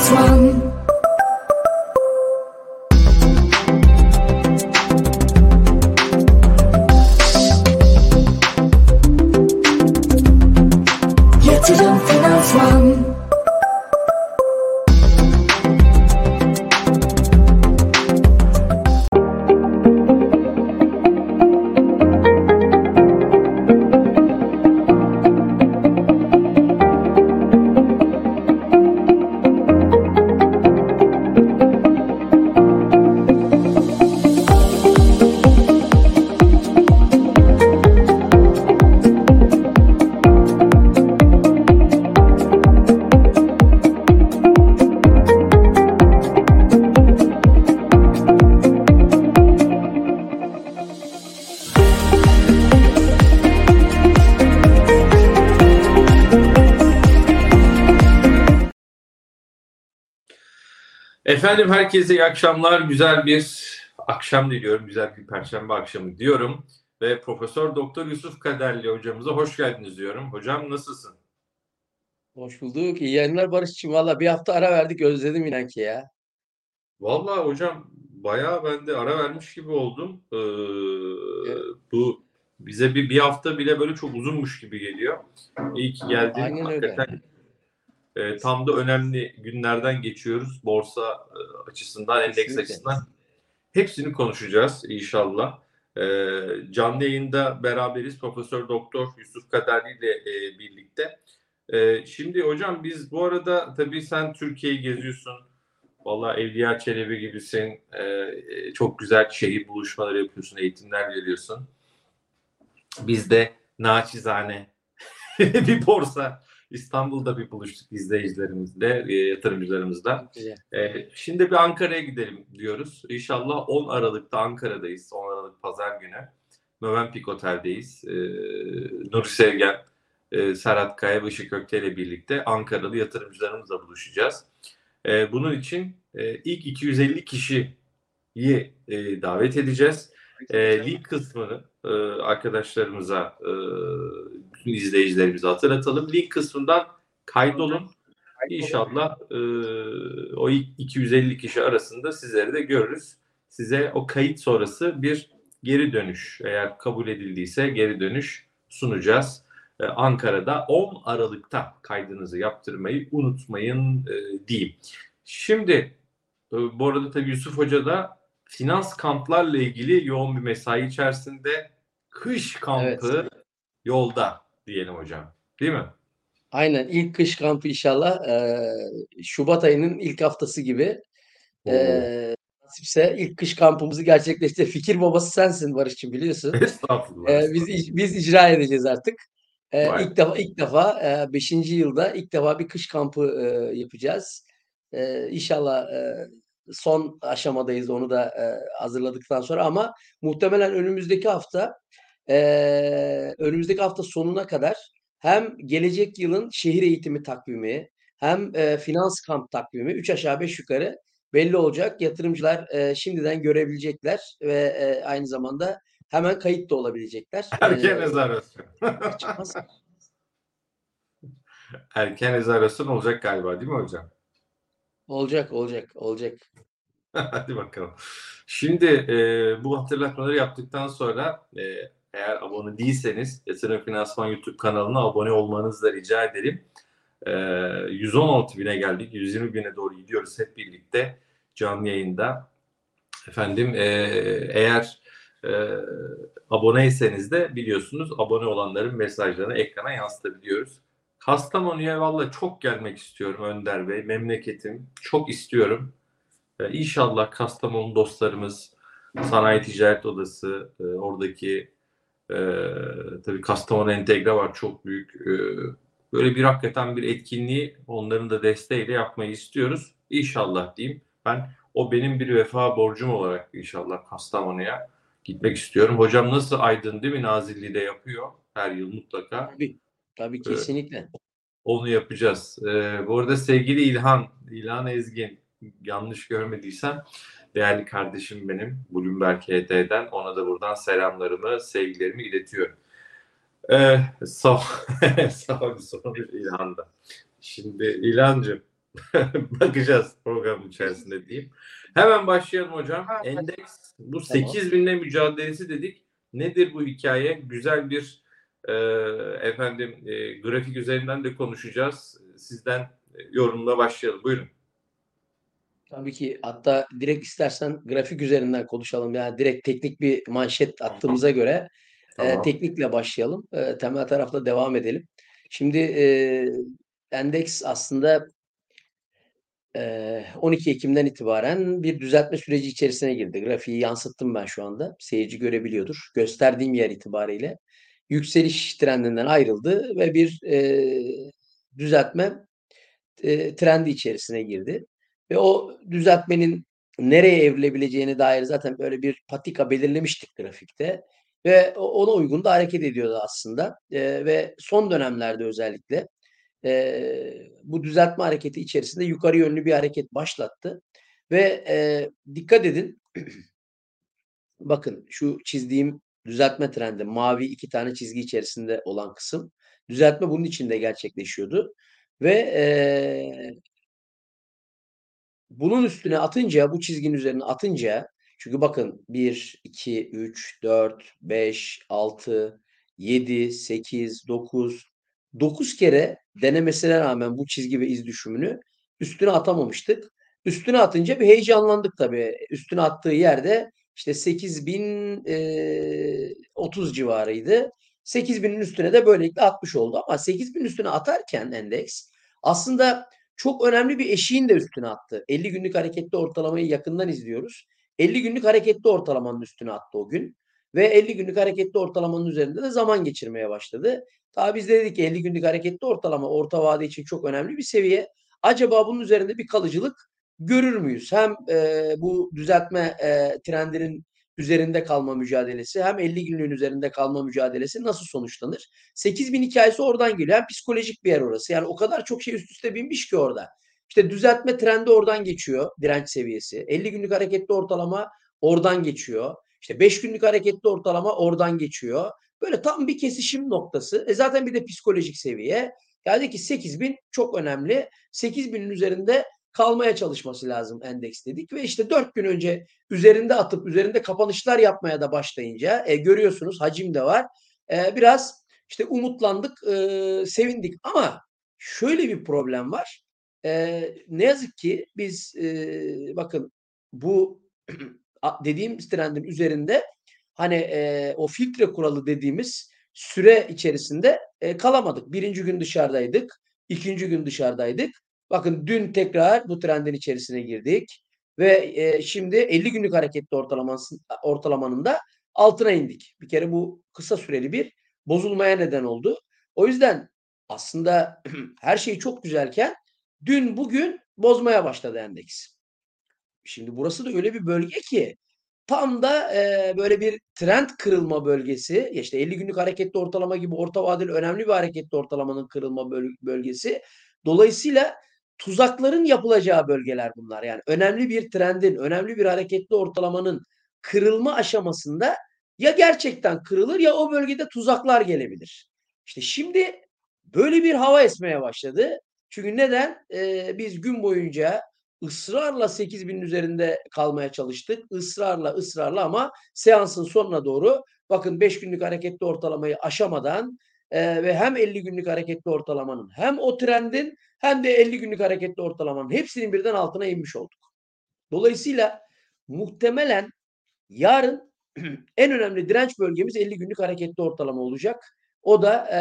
as one. Efendim herkese iyi akşamlar. Güzel bir akşam diliyorum. Güzel bir perşembe akşamı diyorum. Ve Profesör Doktor Yusuf Kaderli hocamıza hoş geldiniz diyorum. Hocam nasılsın? Hoş bulduk. İyi yayınlar Barış'cığım. Valla bir hafta ara verdik. Özledim inan ki ya. Vallahi hocam bayağı ben de ara vermiş gibi oldum. Ee, Evet. Bu bize bir, bir hafta bile böyle çok uzunmuş gibi geliyor. İyi ki geldin. Aynen öyle. E, tam da önemli günlerden geçiyoruz. Borsa e, açısından, endeks Kesinlikle. açısından. Hepsini konuşacağız inşallah. E, canlı yayında beraberiz Profesör Doktor Yusuf Kaderli ile e, birlikte. E, şimdi hocam biz bu arada tabii sen Türkiye'yi geziyorsun. Vallahi Evliya Çelebi gibisin. E, çok güzel şehir buluşmaları yapıyorsun, eğitimler veriyorsun. Biz de naçizane bir borsa İstanbul'da bir buluştuk izleyicilerimizle, e, yatırımcılarımızla. Ee, şimdi bir Ankara'ya gidelim diyoruz. İnşallah 10 Aralık'ta Ankara'dayız. 10 Aralık Pazar günü. Mövenpik Otel'deyiz. Ee, Nuri Sevgen, e, Serhat Kaya ve Işık Ökte ile birlikte Ankaralı yatırımcılarımızla buluşacağız. Ee, bunun için e, ilk 250 kişiyi e, davet edeceğiz. E, link kısmını e, arkadaşlarımıza, e, bütün izleyicilerimize hatırlatalım. Link kısmından kaydolun. İnşallah e, o ilk 250 kişi arasında sizleri de görürüz. Size o kayıt sonrası bir geri dönüş, eğer kabul edildiyse geri dönüş sunacağız. E, Ankara'da 10 Aralık'ta kaydınızı yaptırmayı unutmayın e, diyeyim. Şimdi e, bu arada tabii Yusuf Hoca da finans kamplarla ilgili yoğun bir mesai içerisinde kış kampı yolda diyelim hocam. Değil mi? Aynen. ilk kış kampı inşallah e, Şubat ayının ilk haftası gibi. E, nasipse ilk kış kampımızı gerçekleştir. Fikir babası sensin Barış'cığım biliyorsun. Estağfurullah. E, biz biz icra edeceğiz artık. E, Vay. ilk defa ilk defa 5. yılda ilk defa bir kış kampı e, yapacağız. E, inşallah e, son aşamadayız onu da e, hazırladıktan sonra ama muhtemelen önümüzdeki hafta e, önümüzdeki hafta sonuna kadar hem gelecek yılın şehir eğitimi takvimi hem e, finans kamp takvimi 3 aşağı 5 yukarı belli olacak. Yatırımcılar e, şimdiden görebilecekler ve e, aynı zamanda hemen kayıt da olabilecekler. Erken E, rezervasyon. Erken rezervasyon olacak galiba değil mi hocam? Olacak, olacak, olacak. Hadi bakalım. Şimdi e, bu hatırlatmaları yaptıktan sonra e, eğer abone değilseniz Yatırım Finansman YouTube kanalına abone olmanızı da rica ederim. E, 116 bine geldik. 120 bine doğru gidiyoruz hep birlikte canlı yayında. Efendim e, eğer e, aboneyseniz de biliyorsunuz abone olanların mesajlarını ekrana yansıtabiliyoruz. Kastamonu'ya valla çok gelmek istiyorum Önder Bey. Memleketim. Çok istiyorum. Ee, İnşallah Kastamonu dostlarımız, Sanayi Ticaret Odası, e, oradaki e, tabii Kastamonu Entegre var çok büyük. E, böyle bir hakikaten bir etkinliği onların da desteğiyle yapmayı istiyoruz. İnşallah diyeyim. Ben o benim bir vefa borcum olarak inşallah Kastamonu'ya gitmek istiyorum. Hocam nasıl Aydın değil mi? Nazilli'de yapıyor her yıl mutlaka. Tabii, tabii kesinlikle. Onu yapacağız. Ee, bu arada sevgili İlhan, İlhan Ezgin yanlış görmediysem değerli kardeşim benim Bloomberg HT'den ona da buradan selamlarımı, sevgilerimi iletiyorum. Ee, sağ, sağ bir soru İlhan'da. Şimdi İlhan'cığım Bakacağız programın içerisinde diyeyim. Hemen başlayalım hocam. Endeks bu Tamam. 8000'le mücadelesi dedik. Nedir bu hikaye? Güzel bir e, efendim e, grafik üzerinden de konuşacağız. Sizden e, yorumla başlayalım. Buyurun. Tabii ki hatta direkt istersen grafik üzerinden konuşalım. Yani direkt teknik bir manşet attığımıza göre e, Tamam. teknikle başlayalım. E, temel tarafla devam edelim. Şimdi e, endeks aslında e, 12 Ekim'den itibaren bir düzeltme süreci içerisine girdi. Grafiği yansıttım ben şu anda. Seyirci görebiliyordur. Gösterdiğim yer itibariyle yükseliş trendinden ayrıldı ve bir e, düzeltme e, trendi içerisine girdi. Ve o düzeltmenin nereye evrilebileceğine dair zaten böyle bir patika belirlemiştik grafikte. Ve ona uygun da hareket ediyordu aslında. E, ve son dönemlerde özellikle e, bu düzeltme hareketi içerisinde yukarı yönlü bir hareket başlattı. Ve e, dikkat edin, bakın şu çizdiğim düzeltme trendi, mavi iki tane çizgi içerisinde olan kısım. Düzeltme bunun içinde gerçekleşiyordu. Ve e, bunun üstüne atınca, bu çizginin üzerine atınca çünkü bakın 1, 2, 3, 4, 5, 6, 7, 8, 9, 9 kere denemesine rağmen bu çizgi ve iz düşümünü üstüne atamamıştık. Üstüne atınca bir heyecanlandık tabii. Üstüne attığı yerde işte 8030 civarıydı. 8000'in üstüne de böylelikle atmış oldu. Ama 8000'in üstüne atarken endeks aslında çok önemli bir eşiğin de üstüne attı. 50 günlük hareketli ortalamayı yakından izliyoruz. 50 günlük hareketli ortalamanın üstüne attı o gün. Ve 50 günlük hareketli ortalamanın üzerinde de zaman geçirmeye başladı. Tabi biz de dedik ki 50 günlük hareketli ortalama orta vade için çok önemli bir seviye. Acaba bunun üzerinde bir kalıcılık görür müyüz? Hem e, bu düzeltme e, trendinin üzerinde kalma mücadelesi hem 50 günlüğün üzerinde kalma mücadelesi nasıl sonuçlanır? 8000 hikayesi oradan geliyor. Hem psikolojik bir yer orası. Yani o kadar çok şey üst üste binmiş ki orada. İşte düzeltme trendi oradan geçiyor. Direnç seviyesi. 50 günlük hareketli ortalama oradan geçiyor. İşte 5 günlük hareketli ortalama oradan geçiyor. Böyle tam bir kesişim noktası. E zaten bir de psikolojik seviye. Yani ki 8000 çok önemli. 8000'in üzerinde kalmaya çalışması lazım endeks dedik ve işte 4 gün önce üzerinde atıp üzerinde kapanışlar yapmaya da başlayınca e, görüyorsunuz hacim de var. E, biraz işte umutlandık, e, sevindik ama şöyle bir problem var. E, ne yazık ki biz e, bakın bu dediğim trendin üzerinde hani e, o filtre kuralı dediğimiz süre içerisinde e, kalamadık. Birinci gün dışarıdaydık, ikinci gün dışarıdaydık. Bakın dün tekrar bu trendin içerisine girdik ve e, şimdi 50 günlük hareketli ortalaması, ortalamanın da altına indik. Bir kere bu kısa süreli bir bozulmaya neden oldu. O yüzden aslında her şey çok güzelken dün bugün bozmaya başladı endeks. Şimdi burası da öyle bir bölge ki tam da e, böyle bir trend kırılma bölgesi. işte 50 günlük hareketli ortalama gibi orta vadeli önemli bir hareketli ortalamanın kırılma bölgesi. Dolayısıyla tuzakların yapılacağı bölgeler bunlar. Yani önemli bir trendin, önemli bir hareketli ortalamanın kırılma aşamasında ya gerçekten kırılır ya o bölgede tuzaklar gelebilir. İşte şimdi böyle bir hava esmeye başladı. Çünkü neden? Ee, biz gün boyunca ısrarla 8000'in üzerinde kalmaya çalıştık. Israrla ısrarla ama seansın sonuna doğru bakın 5 günlük hareketli ortalamayı aşamadan e, ve hem 50 günlük hareketli ortalamanın hem o trendin hem de 50 günlük hareketli ortalamanın hepsinin birden altına inmiş olduk. Dolayısıyla muhtemelen yarın en önemli direnç bölgemiz 50 günlük hareketli ortalama olacak. O da e,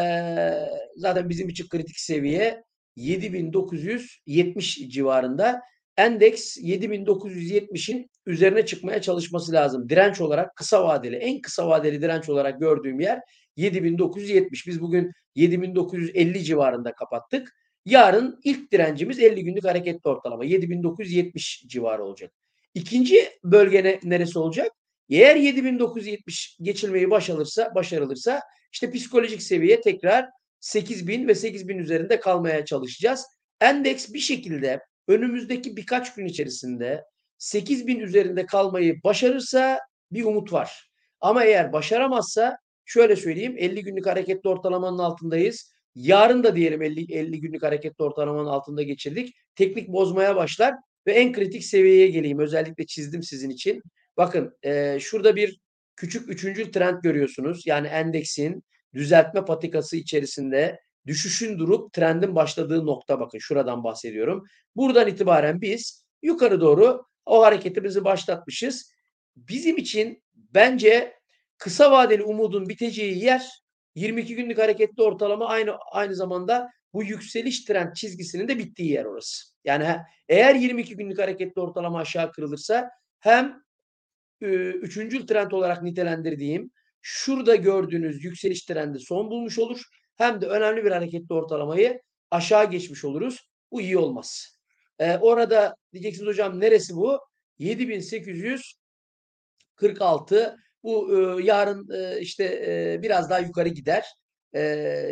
zaten bizim için kritik seviye 7970 civarında. Endeks 7970'in üzerine çıkmaya çalışması lazım. Direnç olarak kısa vadeli, en kısa vadeli direnç olarak gördüğüm yer 7970. Biz bugün 7950 civarında kapattık. Yarın ilk direncimiz 50 günlük hareketli ortalama 7970 civarı olacak. İkinci bölge ne, neresi olacak? Eğer 7970 geçilmeyi başarılırsa, başarılırsa işte psikolojik seviye tekrar 8000 ve 8000 üzerinde kalmaya çalışacağız. Endeks bir şekilde önümüzdeki birkaç gün içerisinde 8000 üzerinde kalmayı başarırsa bir umut var. Ama eğer başaramazsa şöyle söyleyeyim 50 günlük hareketli ortalamanın altındayız. Yarın da diyelim 50, 50 günlük hareketli ortalamanın altında geçirdik. Teknik bozmaya başlar ve en kritik seviyeye geleyim. Özellikle çizdim sizin için. Bakın e, şurada bir küçük üçüncü trend görüyorsunuz. Yani endeksin düzeltme patikası içerisinde düşüşün durup trendin başladığı nokta bakın şuradan bahsediyorum. Buradan itibaren biz yukarı doğru o hareketimizi başlatmışız. Bizim için bence kısa vadeli umudun biteceği yer 22 günlük hareketli ortalama aynı aynı zamanda bu yükseliş trend çizgisinin de bittiği yer orası. Yani eğer 22 günlük hareketli ortalama aşağı kırılırsa hem e, üçüncül trend olarak nitelendirdiğim şurada gördüğünüz yükseliş trendi son bulmuş olur. Hem de önemli bir hareketli ortalamayı aşağı geçmiş oluruz. Bu iyi olmaz. Ee, orada diyeceksiniz hocam neresi bu? 7846 bu e, yarın e, işte e, biraz daha yukarı gider. E,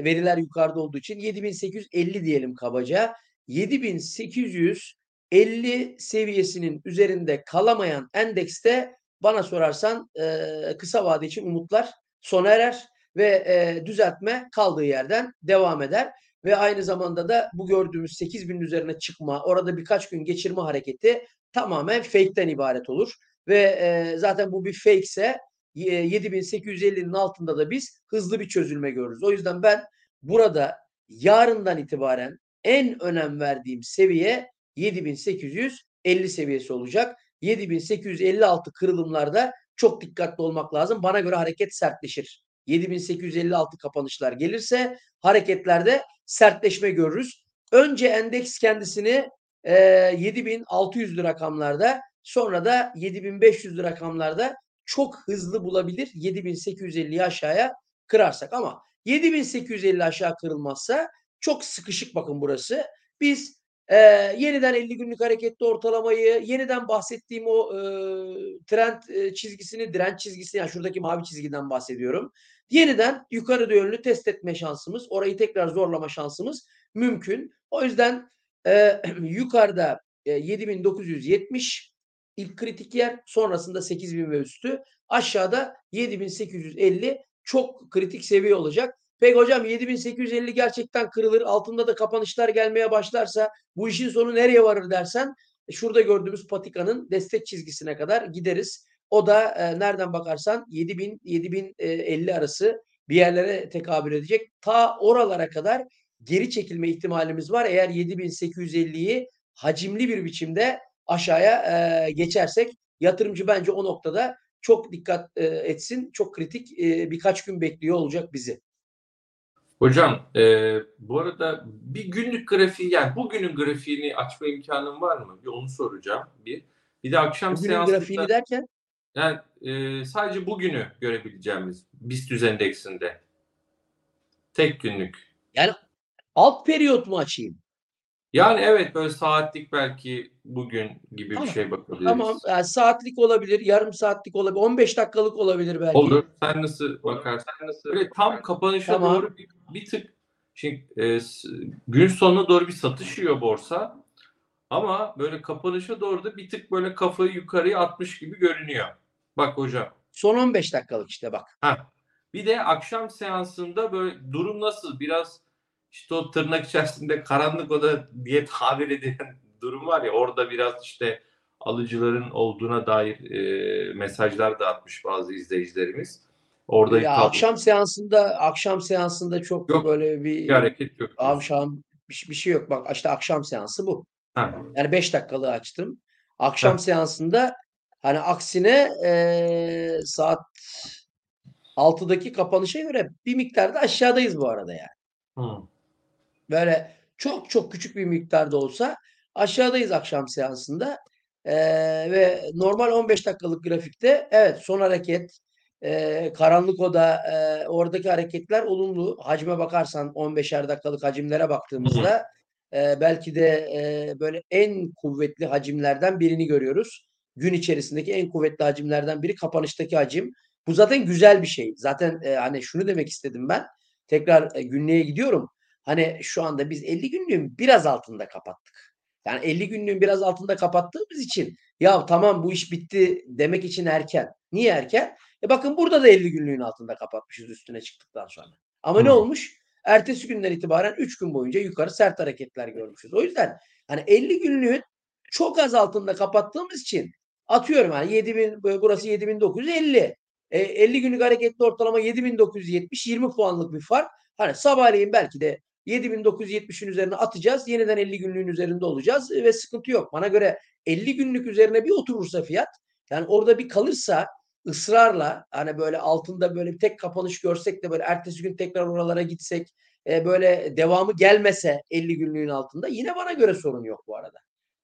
veriler yukarıda olduğu için 7850 diyelim kabaca. 7850 seviyesinin üzerinde kalamayan endekste bana sorarsan e, kısa vade için umutlar sona erer ve e, düzeltme kaldığı yerden devam eder. Ve aynı zamanda da bu gördüğümüz 8000'in üzerine çıkma, orada birkaç gün geçirme hareketi tamamen fake'ten ibaret olur. Ve e, zaten bu bir fake ise 7850'nin altında da biz hızlı bir çözülme görürüz. O yüzden ben burada yarından itibaren en önem verdiğim seviye 7850 seviyesi olacak. 7856 kırılımlarda çok dikkatli olmak lazım. Bana göre hareket sertleşir. 7856 kapanışlar gelirse hareketlerde sertleşme görürüz. Önce endeks kendisini e, 7600 rakamlarda sonra da 7500 rakamlarda çok hızlı bulabilir 7850'yi aşağıya kırarsak ama 7850 aşağı kırılmazsa çok sıkışık bakın burası. Biz e, yeniden 50 günlük hareketli ortalamayı, yeniden bahsettiğim o e, trend e, çizgisini, direnç çizgisini, yani şuradaki mavi çizgiden bahsediyorum. Yeniden yukarı yönlü test etme şansımız, orayı tekrar zorlama şansımız mümkün. O yüzden e, yukarıda e, 7970 ilk kritik yer, sonrasında 8000 ve üstü, aşağıda 7850 çok kritik seviye olacak. Peki hocam 7850 gerçekten kırılır. Altında da kapanışlar gelmeye başlarsa bu işin sonu nereye varır dersen e, şurada gördüğümüz patikanın destek çizgisine kadar gideriz. O da e, nereden bakarsan 7000 7050 arası bir yerlere tekabül edecek. Ta oralara kadar geri çekilme ihtimalimiz var. Eğer 7850'yi hacimli bir biçimde aşağıya e, geçersek yatırımcı bence o noktada çok dikkat e, etsin. Çok kritik e, birkaç gün bekliyor olacak bizi. Hocam e, bu arada bir günlük grafiği yani bugünün grafiğini açma imkanım var mı? Bir onu soracağım. Bir. Bir de akşam Bugünün seansında grafiğini derken yani e, sadece bugünü görebileceğimiz BIST endeksinde. Tek günlük. yani alt periyot mu açayım? Yani evet böyle saatlik belki bugün gibi Tamam. bir şey bakabiliriz. Tamam. Yani saatlik olabilir, yarım saatlik olabilir, 15 dakikalık olabilir belki. Olur. Sen nasıl bakarsın? Nasıl? Böyle tam kapanışa Tamam. doğru bir, bir tık şimdi e, s- gün sonuna doğru bir satış yiyor borsa. Ama böyle kapanışa doğru da bir tık böyle kafayı yukarıya atmış gibi görünüyor. Bak hocam. Son 15 dakikalık işte bak. Ha. Bir de akşam seansında böyle durum nasıl? Biraz işte o tırnak içerisinde karanlık oda diye tabir edilen durum var ya orada biraz işte alıcıların olduğuna dair e, mesajlar da atmış bazı izleyicilerimiz. Orada Ya akşam seansında akşam seansında çok Yok, böyle bir bir hareket yok. akşam bir, bir şey yok. Bak işte akşam seansı bu. Ha. Yani 5 dakikalığı açtım. Akşam Ha. seansında hani aksine eee, saat 6'daki kapanışa göre bir miktarda aşağıdayız bu arada yani. Hı. Böyle çok çok küçük bir miktarda olsa aşağıdayız akşam seansında. Eee, ve normal 15 dakikalık grafikte evet son hareket eee, karanlık oda eee, oradaki hareketler olumlu. Hacme bakarsan 15'er dakikalık hacimlere baktığımızda eee, belki de eee, böyle en kuvvetli hacimlerden birini görüyoruz. Gün içerisindeki en kuvvetli hacimlerden biri kapanıştaki hacim. Bu zaten güzel bir şey. Zaten eee, hani şunu demek istedim ben. Tekrar e, günlüğe gidiyorum. Hani şu anda biz 50 günlüğün biraz altında kapattık. Yani 50 günlüğün biraz altında kapattığımız için ya tamam bu iş bitti demek için erken. Niye erken? E bakın burada da 50 günlüğün altında kapatmışız üstüne çıktıktan sonra. Ama ne Hı. olmuş? ertesi günden itibaren 3 gün boyunca yukarı sert hareketler görmüşüz. O yüzden hani 50 günlüğün çok az altında kapattığımız için atıyorum hani 7000 burası 7950. E, 50 günlük hareketli ortalama 7970 20 puanlık bir fark. Hani sabahleyin belki de 7970'in üzerine atacağız. Yeniden 50 günlüğün üzerinde olacağız ve sıkıntı yok. Bana göre 50 günlük üzerine bir oturursa fiyat yani orada bir kalırsa ısrarla hani böyle altında böyle bir tek kapanış görsek de böyle ertesi gün tekrar oralara gitsek e, böyle devamı gelmese 50 günlüğün altında yine bana göre sorun yok bu arada.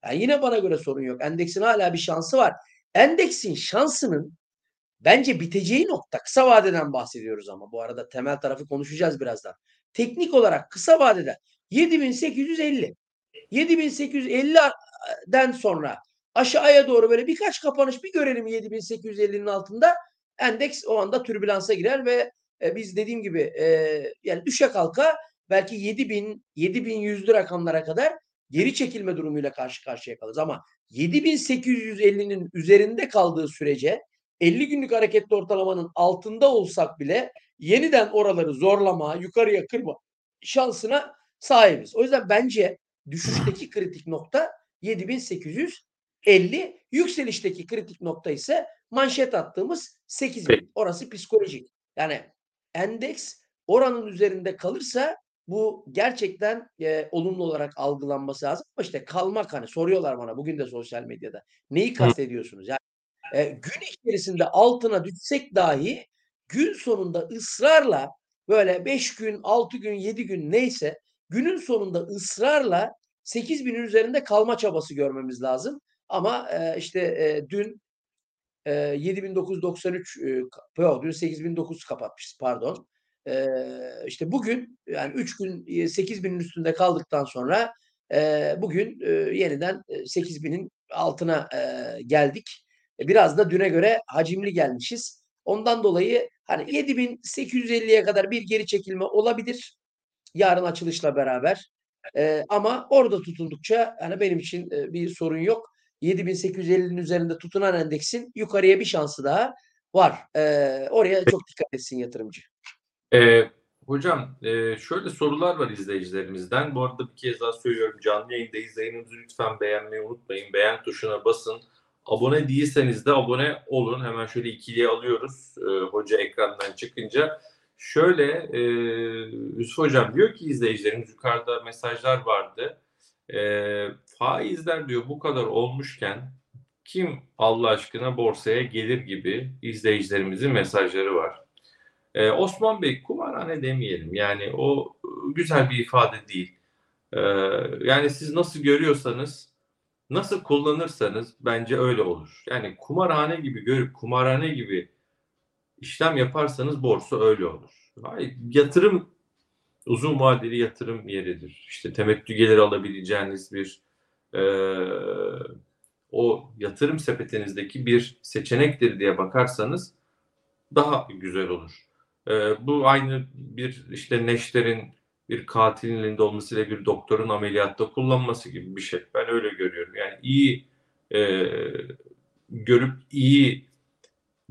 Yani yine bana göre sorun yok. Endeksin hala bir şansı var. Endeksin şansının bence biteceği nokta kısa vadeden bahsediyoruz ama bu arada temel tarafı konuşacağız birazdan. Teknik olarak kısa vadede 7850 7850'den sonra aşağıya doğru böyle birkaç kapanış bir görelim 7850'nin altında. Endeks o anda türbülansa girer ve e, biz dediğim gibi e, yani düşe kalka belki 7000 7100'lü rakamlara kadar geri çekilme durumuyla karşı karşıya kalırız. Ama 7850'nin üzerinde kaldığı sürece 50 günlük hareketli ortalamanın altında olsak bile yeniden oraları zorlama, yukarıya kırma şansına sahibiz. O yüzden bence düşüşteki kritik nokta 7850, yükselişteki kritik nokta ise manşet attığımız 8000. Orası psikolojik. Yani endeks oranın üzerinde kalırsa bu gerçekten e, olumlu olarak algılanması lazım. Ama işte kalmak hani soruyorlar bana bugün de sosyal medyada. Neyi kastediyorsunuz? Yani e, gün içerisinde altına düşsek dahi gün sonunda ısrarla böyle 5 gün, 6 gün, 7 gün neyse günün sonunda ısrarla 8 binin üzerinde kalma çabası görmemiz lazım. Ama e, işte e, dün e, 7993 e, dün 8900 kapatmışız pardon. E, işte bugün yani 3 gün 8 binin üstünde kaldıktan sonra e, bugün e, yeniden 8 binin altına e, geldik. E, biraz da düne göre hacimli gelmişiz. Ondan dolayı hani 7850'ye kadar bir geri çekilme olabilir. Yarın açılışla beraber. E, ama orada tutuldukça hani benim için e, bir sorun yok. 7850'nin üzerinde tutunan endeksin yukarıya bir şansı daha var. E, oraya çok dikkat etsin yatırımcı. E, hocam e, şöyle sorular var izleyicilerimizden. Bu arada bir kez daha söylüyorum canlı yayındayız. Yayınımızı lütfen beğenmeyi unutmayın. Beğen tuşuna basın. Abone değilseniz de abone olun. Hemen şöyle ikiliye alıyoruz e, hoca ekrandan çıkınca. Şöyle e, Yusuf Hocam diyor ki izleyicilerimiz yukarıda mesajlar vardı. E, faizler diyor bu kadar olmuşken kim Allah aşkına borsaya gelir gibi izleyicilerimizin mesajları var. Ee, Osman Bey kumarhane demeyelim. Yani o güzel bir ifade değil. Ee, yani siz nasıl görüyorsanız, nasıl kullanırsanız bence öyle olur. Yani kumarhane gibi görüp kumarhane gibi işlem yaparsanız borsa öyle olur. Hayır, yatırım uzun vadeli yatırım yeridir. İşte temettü gelir alabileceğiniz bir e, o yatırım sepetinizdeki bir seçenektir diye bakarsanız daha güzel olur. E, bu aynı bir işte neşterin bir katilin elinde olmasıyla bir doktorun ameliyatta kullanması gibi bir şey. Ben öyle görüyorum. Yani iyi e, görüp iyi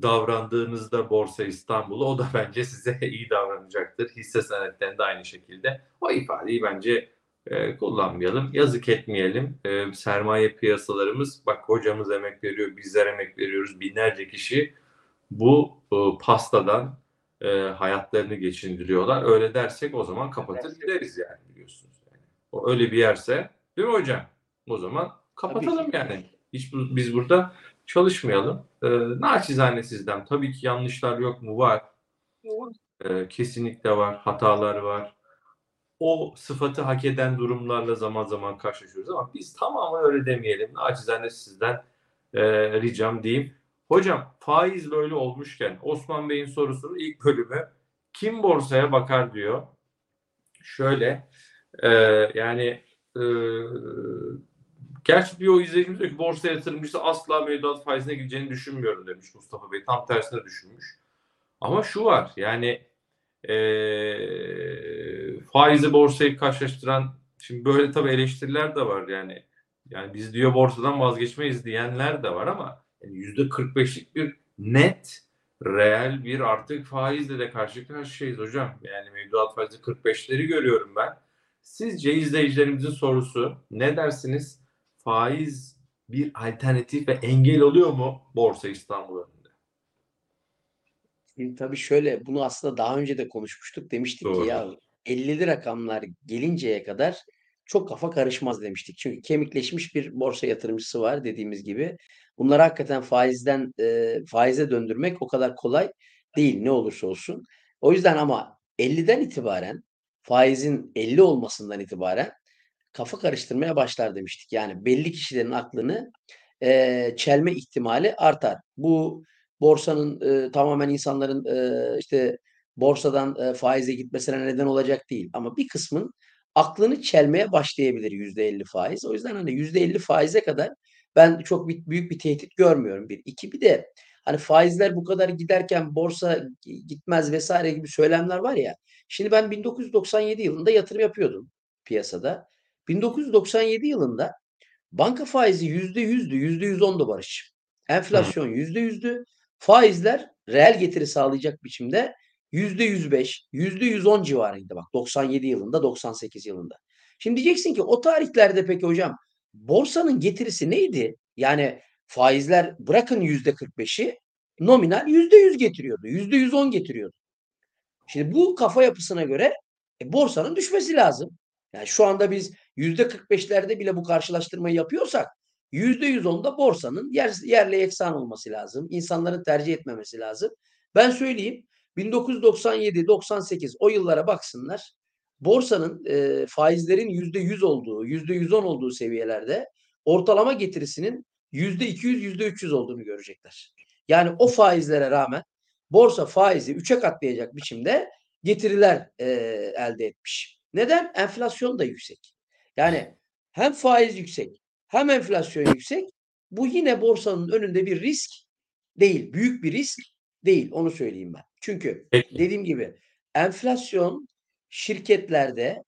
davrandığınızda Borsa İstanbul'u o da bence size iyi davranacaktır. Hisse senetlerinde aynı şekilde. O ifadeyi bence e, kullanmayalım. Yazık etmeyelim. E, sermaye piyasalarımız bak hocamız emek veriyor, bizler emek veriyoruz. Binlerce kişi bu e, pastadan e, hayatlarını geçindiriyorlar. Öyle dersek o zaman kapatır gideriz yani biliyorsunuz. Yani. O öyle bir yerse değil mi hocam? O zaman kapatalım yani. Hiç bu, biz burada çalışmayalım. E, naçizane sizden tabii ki yanlışlar yok mu? Var. E, kesinlikle var. Hatalar var. O sıfatı hak eden durumlarla zaman zaman karşılaşıyoruz ama biz tamamen öyle demeyelim. Naçizane sizden e, ricam diyeyim. Hocam faiz böyle olmuşken Osman Bey'in sorusunun ilk bölümü kim borsaya bakar diyor. Şöyle e, yani e, gerçi o izleyicimiz diyor ki borsa yatırımcısı asla mevduat faizine gideceğini düşünmüyorum demiş Mustafa Bey. Tam tersine düşünmüş. Ama şu var yani e, faizi borsayı karşılaştıran şimdi böyle tabii eleştiriler de var yani. Yani biz diyor borsadan vazgeçmeyiz diyenler de var ama yüzde 45'lik bir net reel bir artık faizle de karşı karşıyayız hocam. Yani mevduat faizi 45'leri görüyorum ben. Sizce izleyicilerimizin sorusu ne dersiniz? Faiz bir alternatif ve engel oluyor mu Borsa İstanbul önünde? Şimdi tabii şöyle bunu aslında daha önce de konuşmuştuk. Demiştik Doğru. ki ya 50'li rakamlar gelinceye kadar çok kafa karışmaz demiştik. Çünkü kemikleşmiş bir borsa yatırımcısı var dediğimiz gibi. Bunları hakikaten faizden e, faize döndürmek o kadar kolay değil ne olursa olsun. O yüzden ama 50'den itibaren faizin 50 olmasından itibaren kafa karıştırmaya başlar demiştik. Yani belli kişilerin aklını e, çelme ihtimali artar. Bu borsanın e, tamamen insanların e, işte borsadan e, faize gitmesine neden olacak değil. Ama bir kısmın aklını çelmeye başlayabilir yüzde elli faiz. O yüzden hani yüzde elli faize kadar ben çok bir, büyük bir tehdit görmüyorum. Bir. iki bir de hani faizler bu kadar giderken borsa gitmez vesaire gibi söylemler var ya. Şimdi ben 1997 yılında yatırım yapıyordum piyasada. 1997 yılında banka faizi yüzde yüzdü, yüzde yüz ondu Barış. Enflasyon yüzde yüzdü. Faizler reel getiri sağlayacak biçimde yüzde yüz beş, yüzde yüz on civarıydı bak 97 yılında, 98 yılında. Şimdi diyeceksin ki o tarihlerde peki hocam borsanın getirisi neydi? Yani faizler bırakın yüzde 45'i nominal yüzde yüz getiriyordu. Yüzde yüz on getiriyordu. Şimdi bu kafa yapısına göre e, borsanın düşmesi lazım. Yani şu anda biz yüzde 45'lerde bile bu karşılaştırmayı yapıyorsak yüzde yüz onda borsanın yer, yerle eksan olması lazım. İnsanların tercih etmemesi lazım. Ben söyleyeyim 1997-98 o yıllara baksınlar. Borsanın e, faizlerin yüzde yüz olduğu, yüzde yüz on olduğu seviyelerde ortalama getirisinin yüzde iki yüz, yüzde üç yüz olduğunu görecekler. Yani o faizlere rağmen borsa faizi üçe katlayacak biçimde getiriler e, elde etmiş. Neden? Enflasyon da yüksek. Yani hem faiz yüksek hem enflasyon yüksek. Bu yine borsanın önünde bir risk değil. Büyük bir risk değil. Onu söyleyeyim ben. Çünkü Peki. dediğim gibi enflasyon şirketlerde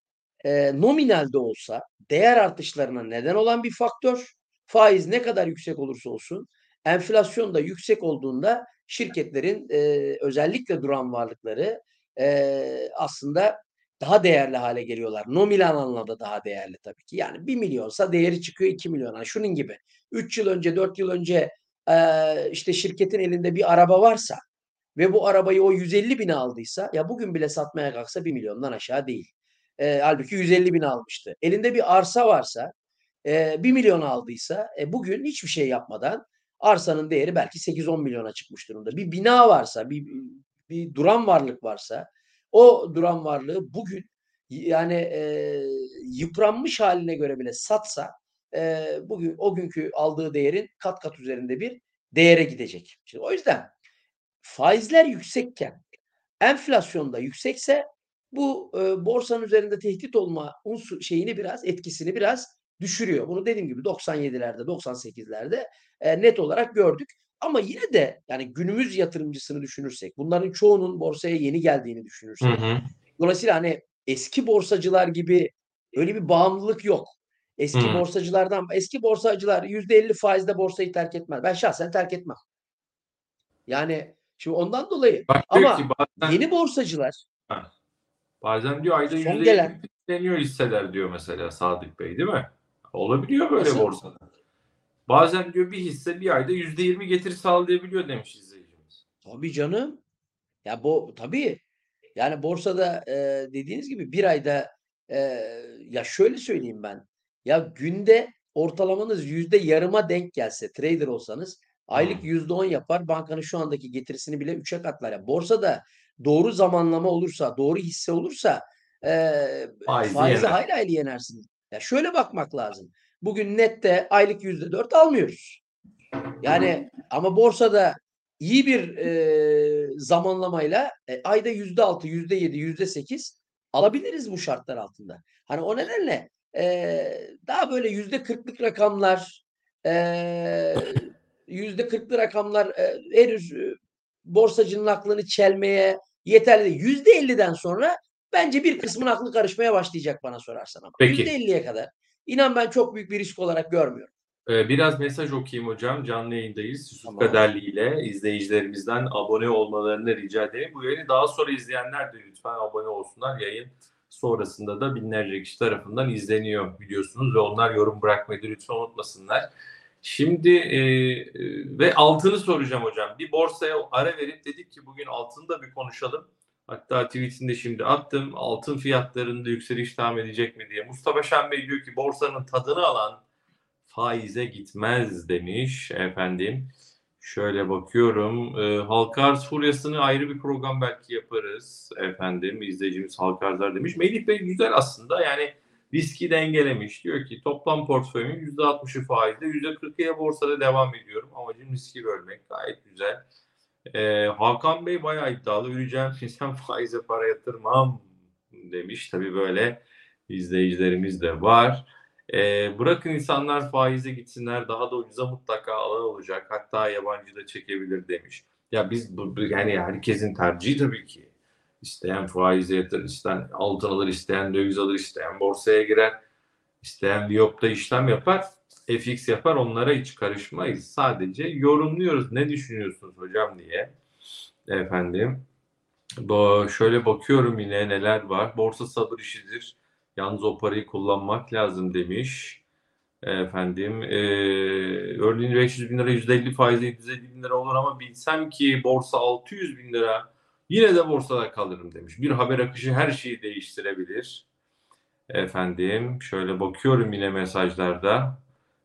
e, nominalde olsa değer artışlarına neden olan bir faktör. Faiz ne kadar yüksek olursa olsun enflasyon da yüksek olduğunda şirketlerin e, özellikle duran varlıkları e, aslında daha değerli hale geliyorlar. Nominal anlamda daha değerli tabii ki. Yani 1 milyonsa değeri çıkıyor 2 milyona. Şunun gibi 3 yıl önce 4 yıl önce e, işte şirketin elinde bir araba varsa ve bu arabayı o 150 bine aldıysa ya bugün bile satmaya kalksa 1 milyondan aşağı değil. E, halbuki 150 bin almıştı. Elinde bir arsa varsa e, 1 milyon aldıysa e, bugün hiçbir şey yapmadan arsanın değeri belki 8-10 milyona çıkmış durumda. Bir bina varsa, bir, bir duran varlık varsa o duran varlığı bugün yani e, yıpranmış haline göre bile satsa e, bugün o günkü aldığı değerin kat kat üzerinde bir değere gidecek. Şimdi o yüzden faizler yüksekken enflasyon da yüksekse bu e, borsanın üzerinde tehdit olma unsur şeyini biraz etkisini biraz düşürüyor. Bunu dediğim gibi 97'lerde 98'lerde e, net olarak gördük. Ama yine de yani günümüz yatırımcısını düşünürsek, bunların çoğunun borsaya yeni geldiğini düşünürsek. Hı hı. Dolayısıyla hani eski borsacılar gibi öyle bir bağımlılık yok. Eski Hı. borsacılardan eski borsacılar %50 faizde borsayı terk etmez. Ben şahsen terk etmem. Yani şimdi ondan dolayı Bak ama ki bazen, yeni borsacılar bazen diyor ayda Son yüzde gelen- yükleniyor hisseler diyor mesela Sadık Bey değil mi? Olabiliyor böyle Nasıl? borsada. Bazen diyor bir hisse bir ayda yüzde yirmi getiri sağlayabiliyor demiş izleyicimiz. Tabii canım. Ya bu tabii. Yani borsada e, dediğiniz gibi bir ayda e, ya şöyle söyleyeyim ben. Ya günde ortalamanız yüzde yarıma denk gelse trader olsanız aylık yüzde on yapar. Bankanın şu andaki getirisini bile üçe katlar. Yani borsada doğru zamanlama olursa, doğru hisse olursa e, Faizi faizi hayli hayli yenersiniz. Ya şöyle bakmak lazım. Bugün nette aylık yüzde dört almıyoruz. Yani ama borsada iyi bir e, zamanlamayla e, ayda yüzde altı, yüzde yedi, yüzde sekiz alabiliriz bu şartlar altında. Hani o nedenle e, daha böyle yüzde kırklık rakamlar, yüzde kırklı rakamlar e, henüz e, borsacının aklını çelmeye yeterli. Yüzde elliden sonra bence bir kısmın aklı karışmaya başlayacak bana sorarsan ama. Yüzde elliye kadar. İnan ben çok büyük bir risk olarak görmüyorum. Eee, biraz mesaj okuyayım hocam. Canlı yayındayız. Yusuf Tamam. Kaderli ile izleyicilerimizden abone olmalarını rica ederim. Bu yayını daha sonra izleyenler de lütfen abone olsunlar. Yayın sonrasında da binlerce kişi tarafından izleniyor biliyorsunuz ve onlar yorum bırakmayı da lütfen unutmasınlar. Şimdi eee, ve altını soracağım hocam. Bir borsaya ara verip dedik ki bugün altını da bir konuşalım. Hatta tweetinde şimdi attım. Altın fiyatlarında yükseliş devam edecek mi diye. Mustafa Şen Bey diyor ki borsanın tadını alan faize gitmez demiş efendim. Şöyle bakıyorum. E, halka arz furyasını ayrı bir program belki yaparız efendim. İzleyicimiz halka arzlar demiş. Melih Bey güzel aslında yani riski dengelemiş. Diyor ki toplam portföyümün %60'ı faizde %40'ı borsada devam ediyorum. Amacım riski bölmek gayet güzel. E, Hakan Bey bayağı iddialı. Üreyeceğim sen faize para yatırmam demiş. Tabii böyle izleyicilerimiz de var. E, bırakın insanlar faize gitsinler daha da ucuza mutlaka alan olacak. Hatta yabancı da çekebilir demiş. Ya biz bu, yani herkesin tercihi tabii ki. İsteyen faize yatırır, isteyen altın alır, isteyen döviz alır, isteyen borsaya girer, isteyen Viyop'ta işlem yapar, FX yapar onlara hiç karışmayız. Sadece yorumluyoruz ne düşünüyorsunuz hocam diye. Efendim. Bu, şöyle bakıyorum yine neler var. Borsa sabır işidir. Yalnız o parayı kullanmak lazım demiş. Efendim e, örneğin 500 bin lira 150 faizle 750 bin lira olur ama bilsem ki borsa 600 bin lira yine de borsada kalırım demiş. Bir haber akışı her şeyi değiştirebilir. Efendim şöyle bakıyorum yine mesajlarda.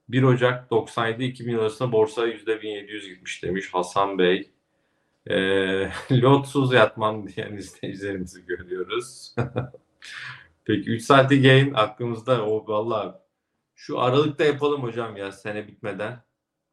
1 Ocak 97 2000 arasında borsa %1700 gitmiş demiş Hasan Bey. E, lotsuz yatmam diyen izleyicilerimizi görüyoruz. Peki 3 saatlik yayın aklımızda. O valla şu Aralık'ta yapalım hocam ya sene bitmeden.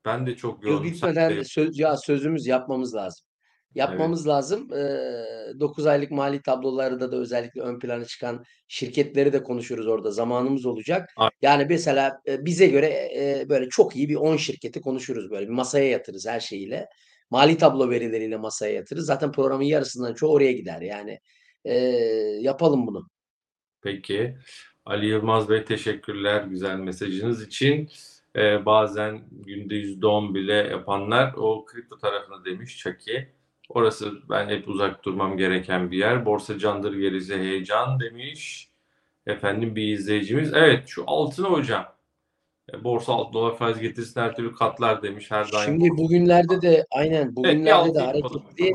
Ben de çok Yıl yoğunum. bitmeden söz, ya sözümüz yapmamız lazım. Yapmamız lazım. Ee, 9 aylık mali tablolarda da özellikle ön plana çıkan şirketleri de konuşuruz orada. Zamanımız olacak. Aynen. Yani mesela e, bize göre e, böyle çok iyi bir 10 şirketi konuşuruz böyle. Bir masaya yatırırız her şeyiyle. Mali tablo verileriyle masaya yatırırız. Zaten programın yarısından çoğu oraya gider. Yani e, yapalım bunu. Peki. Ali Yılmaz Bey teşekkürler güzel mesajınız için. Ee, bazen günde %10 bile yapanlar o kripto tarafına demiş Çaki. Orası ben hep uzak durmam gereken bir yer. Borsa candır gerisi heyecan demiş. Efendim bir izleyicimiz. Evet şu altını hocam. E, Borsa alt dolar faiz getirsin her türlü katlar demiş her daim. Şimdi bugünlerde de aynen Evet, bugünlerde altı de hareketli.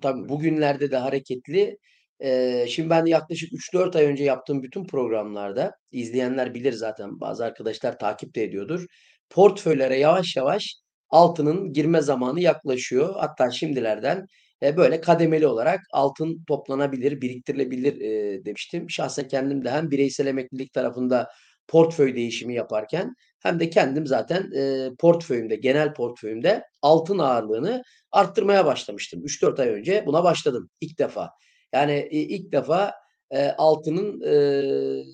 Tabii bugünlerde de hareketli. Şimdi ben yaklaşık 3-4 ay önce yaptığım bütün programlarda izleyenler bilir zaten bazı arkadaşlar takip de ediyordur. Portföylere yavaş yavaş altının girme zamanı yaklaşıyor. Hatta şimdilerden böyle kademeli olarak altın toplanabilir, biriktirilebilir demiştim. Şahsen kendim de hem bireysel emeklilik tarafında portföy değişimi yaparken hem de kendim zaten portföyümde, genel portföyümde altın ağırlığını arttırmaya başlamıştım. 3-4 ay önce buna başladım ilk defa. Yani i ilk defa, eee, altının, eee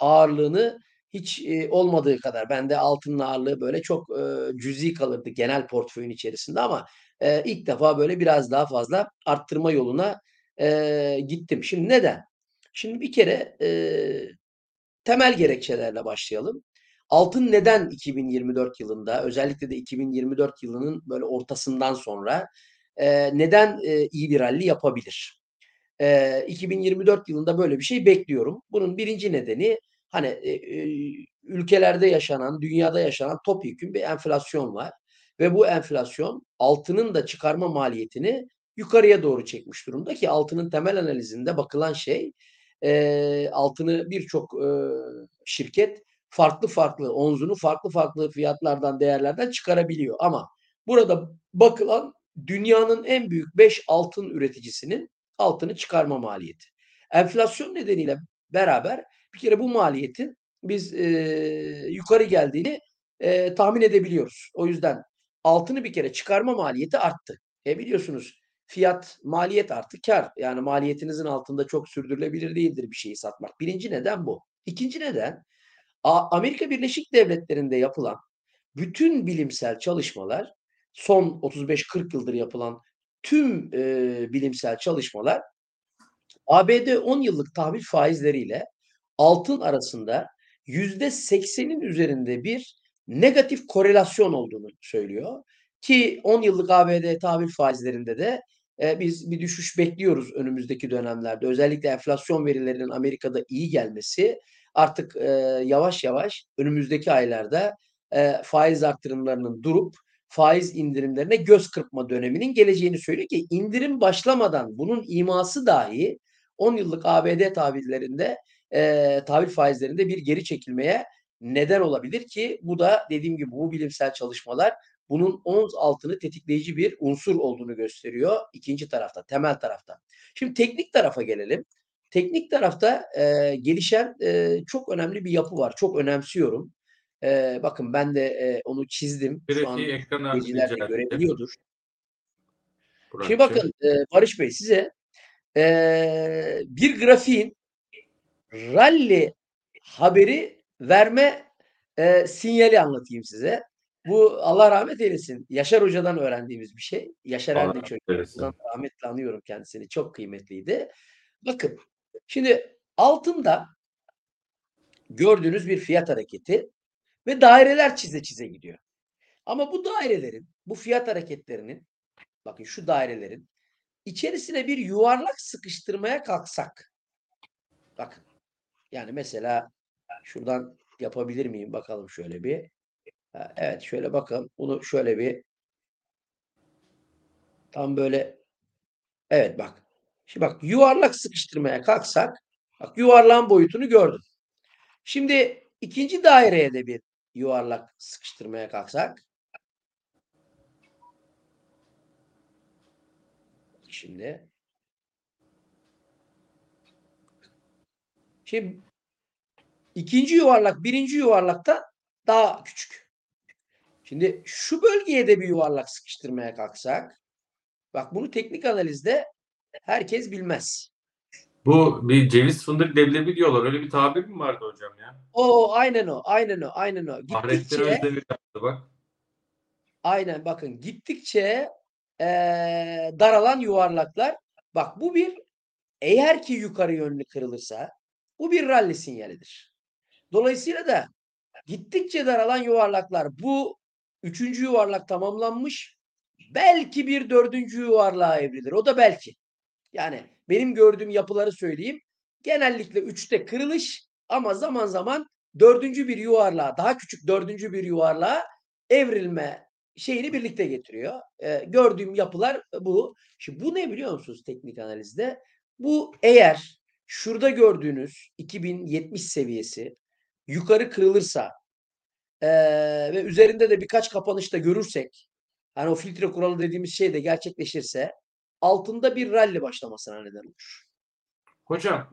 ağırlığını hiç, eee, olmadığı kadar bende altının ağırlığı böyle çok, eee, cüzi kalırdı genel portföyün içerisinde ama, eee, ilk defa böyle biraz daha fazla arttırma yoluna, eee, gittim. Şimdi neden? Şimdi bir kere, eee, temel gerekçelerle başlayalım. Altın neden 2024 yılında özellikle de 2024 yılının böyle ortasından sonra, eee, neden, eee, iyi bir rally yapabilir? Eee, 2024 yılında böyle bir şey bekliyorum. Bunun 1'inci nedeni, hani, eee, ülkelerde yaşanan, dünyada yaşanan topyekün bir enflasyon var ve bu enflasyon altının da çıkarma maliyetini yukarıya doğru çekmiş durumda ki altının temel analizinde bakılan şey, eee, altını birçok, eee, şirket farklı farklı, onzunu farklı farklı fiyatlardan, değerlerden çıkarabiliyor ama burada bakılan dünyanın en büyük 5 altın üreticisinin altını çıkarma maliyeti. Enflasyon nedeniyle beraber bir kere bu maliyetin biz, eee, yukarı geldiğini, eee, tahmin edebiliyoruz. O yüzden altını bir kere çıkarma maliyeti arttı. E, biliyorsunuz fiyat, maliyet artı kâr. Yani maliyetinizin altında çok sürdürülebilir değildir bir şeyi satmak. 1'inci neden bu. 2'nci neden, Amerika Birleşik Devletleri'nde yapılan bütün bilimsel çalışmalar, son 35-40 yıldır yapılan tüm, eee, bilimsel çalışmalar ABD 10 yıllık tahvil faizleriyle altın arasında %80'in üzerinde bir negatif korelasyon olduğunu söylüyor. Ki 10 yıllık ABD tahvil faizlerinde de e, biz bir düşüş bekliyoruz önümüzdeki dönemlerde. Özellikle enflasyon verilerinin Amerika'da iyi gelmesi artık e, yavaş yavaş önümüzdeki aylarda e, faiz arttırımlarının durup faiz indirimlerine göz kırpma döneminin geleceğini söylüyor ki indirim başlamadan bunun iması dahi 10 yıllık ABD tahvillerinde e, tahvil faizlerinde bir geri çekilmeye neden olabilir ki bu da dediğim gibi bu bilimsel çalışmalar bunun ons altını tetikleyici bir unsur olduğunu gösteriyor ikinci tarafta, temel tarafta. Şimdi teknik tarafa gelelim. Teknik tarafta e, gelişen e, çok önemli bir yapı var. Çok önemsiyorum. E, bakın ben de e, onu çizdim. Şu an Grafiği ekrana izleyiciler de rica edeceğim. görebiliyordur. Burak'cığım. Şimdi bakın e, Barış Bey size e, bir grafiğin rally haberi verme e, sinyali anlatayım size. Bu Allah rahmet eylesin. Yaşar Hoca'dan öğrendiğimiz bir şey. Yaşar Allah Erdinç rahmet Hoca. eylesin. Buradan rahmetle anıyorum kendisini. Çok kıymetliydi. Bakın şimdi altında gördüğünüz bir fiyat hareketi ve daireler çize çize gidiyor. Ama bu dairelerin, bu fiyat hareketlerinin bakın şu dairelerin içerisine bir yuvarlak sıkıştırmaya kalksak bakın yani mesela şuradan yapabilir miyim bakalım şöyle bir. Evet şöyle bakın bunu şöyle bir tam böyle evet bak. Şimdi bak yuvarlak sıkıştırmaya kalksak bak yuvarlağın boyutunu gördün. Şimdi ikinci daireye de bir yuvarlak sıkıştırmaya kalksak şimdi Şimdi ikinci yuvarlak birinci yuvarlakta daha küçük. Şimdi şu bölgeye de bir yuvarlak sıkıştırmaya kalksak bak bunu teknik analizde herkes bilmez. Bu bir ceviz fındık leblebi diyorlar. Öyle bir tabir mi vardı hocam ya? O aynen o aynen o aynen o. Fahrettin Gittikçe Özdemir yaptı bak. aynen bakın gittikçe eee, daralan yuvarlaklar. Bak bu bir eğer ki yukarı yönlü kırılırsa bu bir rally sinyalidir. Dolayısıyla da gittikçe daralan yuvarlaklar bu üçüncü yuvarlak tamamlanmış. Belki bir dördüncü yuvarlığa evrilir. O da belki. Yani benim gördüğüm yapıları söyleyeyim. Genellikle üçte kırılış ama zaman zaman dördüncü bir yuvarlığa, daha küçük dördüncü bir yuvarlığa evrilme şeyini birlikte getiriyor. Ee, gördüğüm yapılar bu. Şimdi bu ne biliyor musunuz teknik analizde? Bu eğer şurada gördüğünüz 2070 seviyesi yukarı kırılırsa eee, ve üzerinde de birkaç kapanışta görürsek hani o filtre kuralı dediğimiz şey de gerçekleşirse altında bir rally başlamasına neden olur. Hocam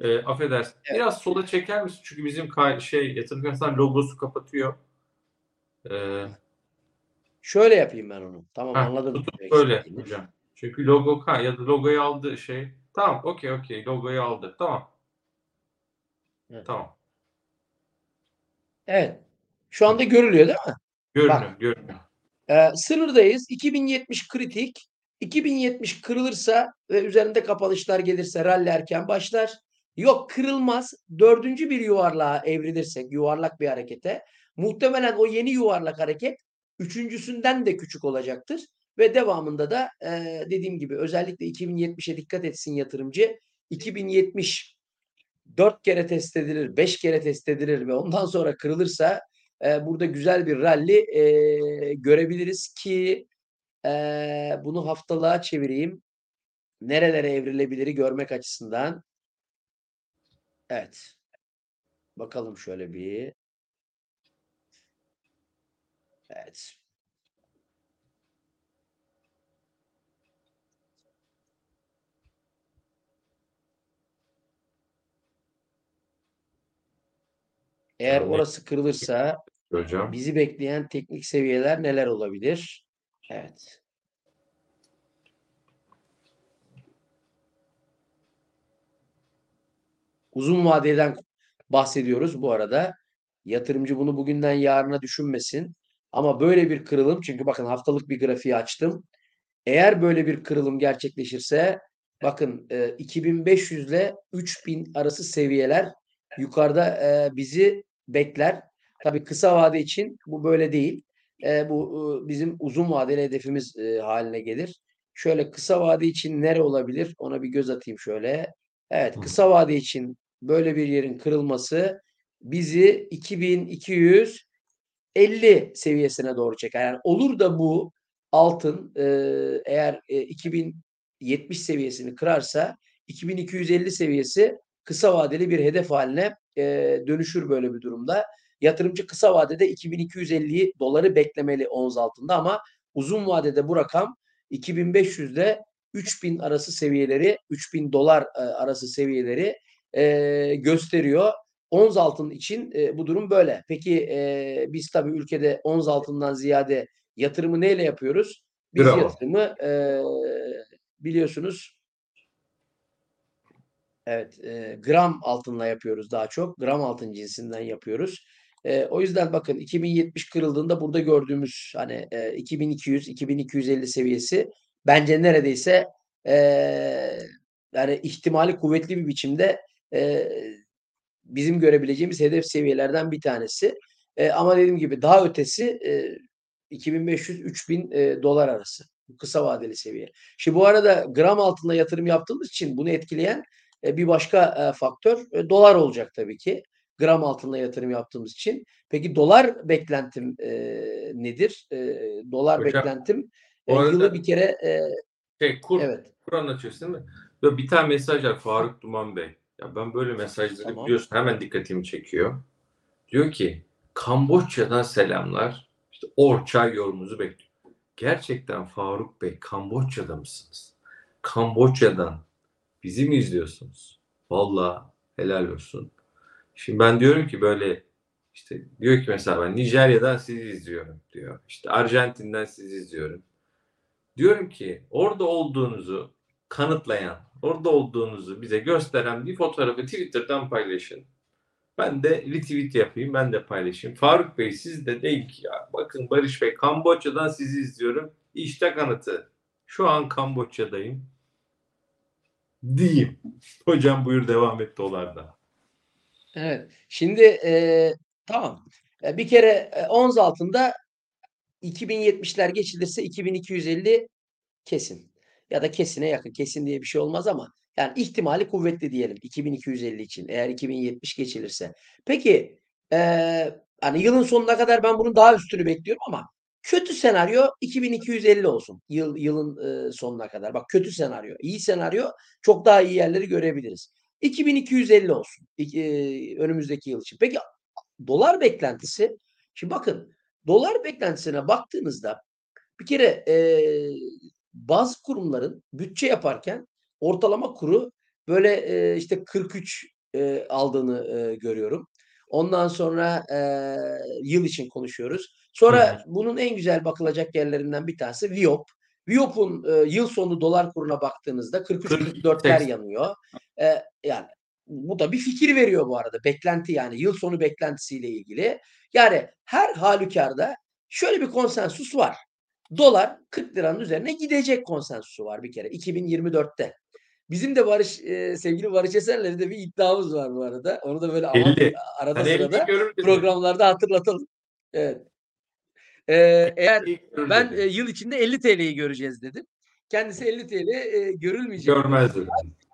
e, affedersin. Evet. Biraz sola çeker misin? Çünkü bizim kay- şey yatırım finansman logosu kapatıyor. E, Şöyle yapayım ben onu. Tamam ha, anladım. tutup böyle hocam. Çünkü logo ka ya da logoyu aldı şey. Tamam okey okey logoyu aldı. Tamam. Evet. Tamam. Evet. Şu anda görülüyor değil mi? Görünüyor görünüyor. Ee, sınırdayız. 2070 kritik. 2070 kırılırsa ve üzerinde kapanışlar gelirse rally erken başlar. Yok kırılmaz. Dördüncü bir yuvarlığa evrilirsek yuvarlak bir harekete muhtemelen o yeni yuvarlak hareket üçüncüsünden de küçük olacaktır. Ve devamında da e, dediğim gibi özellikle 2070'e dikkat etsin yatırımcı. 2070 4 kere test edilir, 5 kere test edilir ve ondan sonra kırılırsa e, burada güzel bir rally e, görebiliriz ki e, bunu haftalığa çevireyim. Nerelere evrilebiliri görmek açısından. Evet. Bakalım şöyle bir. Evet. Eğer orası kırılırsa Hocam. bizi bekleyen teknik seviyeler neler olabilir? Evet. Uzun vadeden bahsediyoruz bu arada. Yatırımcı bunu bugünden yarına düşünmesin. Ama böyle bir kırılım çünkü bakın haftalık bir grafiği açtım. Eğer böyle bir kırılım gerçekleşirse bakın e, 2500 ile 3000 arası seviyeler yukarıda e, bizi bekler. Tabii kısa vade için bu böyle değil. Eee, bu, ııı, bizim uzun vadeli hedefimiz, eee, hâline gelir. Şöyle kısa vade için nere olabilir? Ona bir göz atayım şöyle. Evet, kısa vade için böyle bir yerin kırılması bizi 2250 seviyesine doğru çeker. Yani olur da bu altın, eee, eğer, eee, 2070 seviyesini kırarsa 2250 seviyesi kısa vadeli bir hedef hâline, eee, dönüşür böyle bir durumda. Yatırımcı kısa vadede 2250'yi doları beklemeli ons altında ama uzun vadede bu rakam 2500 ile 3000 arası seviyeleri, $3000 eee, arası seviyeleri, eee, gösteriyor. Ons altın için, eee, bu durum böyle. Peki, eee, biz tabii ülkede ons altından ziyade yatırımı neyle yapıyoruz? Biz Bravo. yatırımı, eee, biliyorsunuz Evet, eee, gram altınla yapıyoruz daha çok. Gram altın cinsinden yapıyoruz. Eee, o yüzden bakın 2070 kırıldığında burada gördüğümüz hani, eee, 2200-2250 seviyesi bence neredeyse, eee, yani ihtimali kuvvetli bir biçimde, eee, bizim görebileceğimiz hedef seviyelerden bir tanesi. Eee, ama dediğim gibi daha ötesi, eee, $2500-3000 eee, dolar arası. Kısa vadeli seviye. Şimdi bu arada gram altında yatırım yaptığımız için bunu etkileyen, eee, bir başka, eee, faktör, eee, dolar olacak tabii ki. Gram altında yatırım yaptığımız için. Peki dolar beklentim, eee, nedir? Eee, dolar Hocam, beklentim, arada yılı bir kere, eee Şey, kur Evet. kur anlatıyorsun değil mi? Böyle bir tane mesaj var Faruk Duman Bey. Ya ben böyle mesajları Tamam. biliyorsun hemen dikkatimi çekiyor. Diyor ki Kamboçya'dan selamlar. İşte Orçay yorumunuzu bekliyorum. Gerçekten Faruk Bey Kamboçya'da mısınız? Kamboçya'dan bizi mi izliyorsunuz? Vallahi helal olsun. Şimdi ben diyorum ki böyle işte diyor ki mesela ben Nijerya'dan sizi izliyorum diyor. İşte Arjantin'den sizi izliyorum. Diyorum ki orada olduğunuzu kanıtlayan, orada olduğunuzu bize gösteren bir fotoğrafı Twitter'dan paylaşın. Ben de retweet yapayım, ben de paylaşayım. Faruk Bey siz de deyin ki ya bakın Barış Bey Kamboçya'dan sizi izliyorum. İşte kanıtı. Şu an Kamboçya'dayım. Diyeyim. Hocam buyur devam et dolarda. Evet. Şimdi, eee, tamam. Eee, bir kere, eee, ons altında 2070'ler geçilirse 2250 kesin ya da kesine yakın. Kesin diye bir şey olmaz ama yani ihtimali kuvvetli diyelim 2250 için eğer 2070 geçilirse. Peki, eee, hani yılın sonuna kadar ben bunun daha üstünü bekliyorum ama kötü senaryo 2250 olsun yıl yılın, ııı, sonuna kadar. Bak kötü senaryo. İyi senaryo çok daha iyi yerleri görebiliriz. 2250 olsun eee, önümüzdeki yıl için. Peki, dolar beklentisi? Şimdi bakın, dolar beklentisine baktığınızda bir kere, eee, bazı kurumların bütçe yaparken ortalama kuru böyle, eee, işte 43, eee, aldığını, eee, görüyorum. Ondan sonra, eee, yıl için konuşuyoruz. Sonra bunun en güzel bakılacak yerlerinden bir tanesi VIOP. VIOP'un, eee, yıl sonu dolar kuruna baktığınızda 43-44'ler 42.80. yanıyor. Eee, yani bu da bir fikir veriyor bu arada. Beklenti yani yıl sonu beklentisiyle ilgili. Yani her hâlükârda şöyle bir konsensus var. Dolar ₺40'nın üzerine gidecek konsensusu var bir kere 2024'te. Bizim de Barış, eee, sevgili Barış Esen'le de bir iddiamız var bu arada. Onu da böyle ama 50. arada Hani 50'yi sırada programlarda hatırlatalım. Evet. Eee, eğer 50'yi görür ben, eee, yıl içinde £50'yi göreceğiz dedim. Kendisi £50, eee, görülmeyecek dedi. Görmez dedi.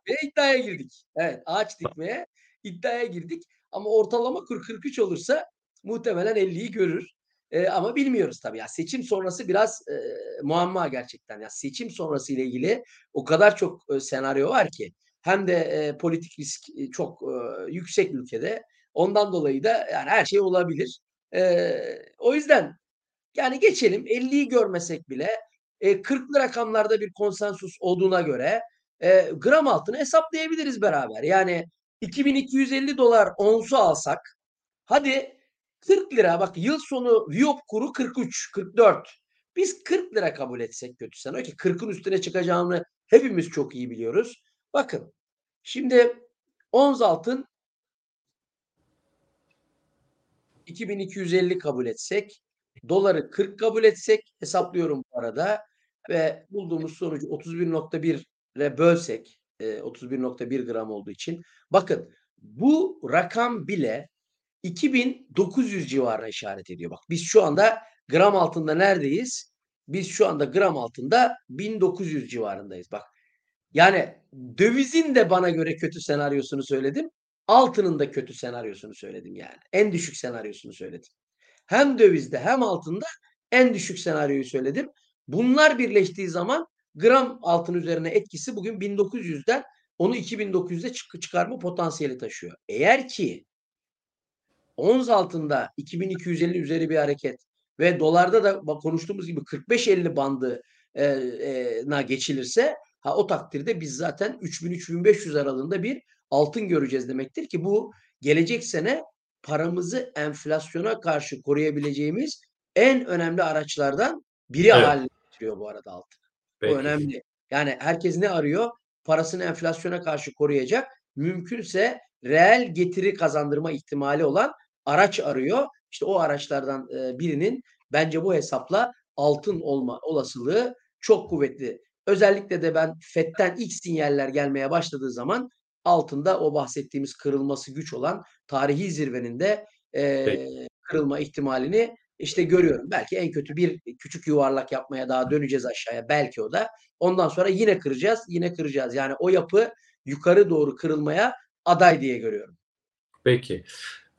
Ve iddiaya girdik. Evet, ağaç dikmeye iddiaya girdik ama ortalama kur 43 olursa muhtemelen 50'yi görür. Eee, ama bilmiyoruz tabii. Ya seçim sonrası biraz, eee, muamma gerçekten. Ya seçim sonrası ile ilgili o kadar çok, eee, senaryo var ki hem de, eee, politik risk, eee, çok, eee, yüksek ülkede. Ondan dolayı da yani her şey olabilir. Eee, o yüzden yani geçelim 50'yi görmesek bile, eee, 40'lı rakamlarda bir konsensus olduğuna göre, eee, gram altını hesaplayabiliriz beraber. Yani $2250 onsu alsak, hadi £40 bak yıl sonu VIOP kuru 43-44. Biz £40 kabul etsek kötü senaryo ki 40'ın üstüne çıkacağını hepimiz çok iyi biliyoruz. Bakın, şimdi ons altın 2250 kabul etsek, doları 40 kabul etsek, hesaplıyorum bu arada ve bulduğumuz sonucu 31.1'e bölsek, eee, 31.1 gram olduğu için bakın bu rakam bile 2900 civarına işaret ediyor. Bak biz şu anda gram altında neredeyiz? Biz şu anda gram altında 1900 civarındayız. Bak yani dövizin de bana göre kötü senaryosunu söyledim. Altının da kötü senaryosunu söyledim yani. En düşük senaryosunu söyledim. Hem dövizde hem altında en düşük senaryoyu söyledim. Bunlar birleştiği zaman gram altın üzerine etkisi bugün 1900'den onu 2900'e çık- çıkarma potansiyeli taşıyor. Eğer ki ons altında 2250 üzeri bir hareket ve dolarda da konuştuğumuz gibi 45-50 bandı e, e, geçilirse ha o takdirde biz zaten 3000-3500 aralığında bir altın göreceğiz demektir ki bu gelecek sene paramızı enflasyona karşı koruyabileceğimiz en önemli araçlardan biri Evet. haline getiriyor bu arada altın. Bu Peki. önemli. Yani herkes ne arıyor? Parasını enflasyona karşı koruyacak, mümkünse reel getiri kazandırma ihtimali olan araç arıyor. İşte o araçlardan e, birinin bence bu hesapla altın olma olasılığı çok kuvvetli. Özellikle de ben FED'den ilk sinyaller gelmeye başladığı zaman altında o bahsettiğimiz kırılması güç olan tarihi zirvenin de e, Peki. kırılma ihtimalini işte görüyorum. Belki en kötü bir küçük yuvarlak yapmaya daha döneceğiz aşağıya. Belki o da. Ondan sonra yine kıracağız, yine kıracağız. Yani o yapı yukarı doğru kırılmaya aday diye görüyorum. Peki.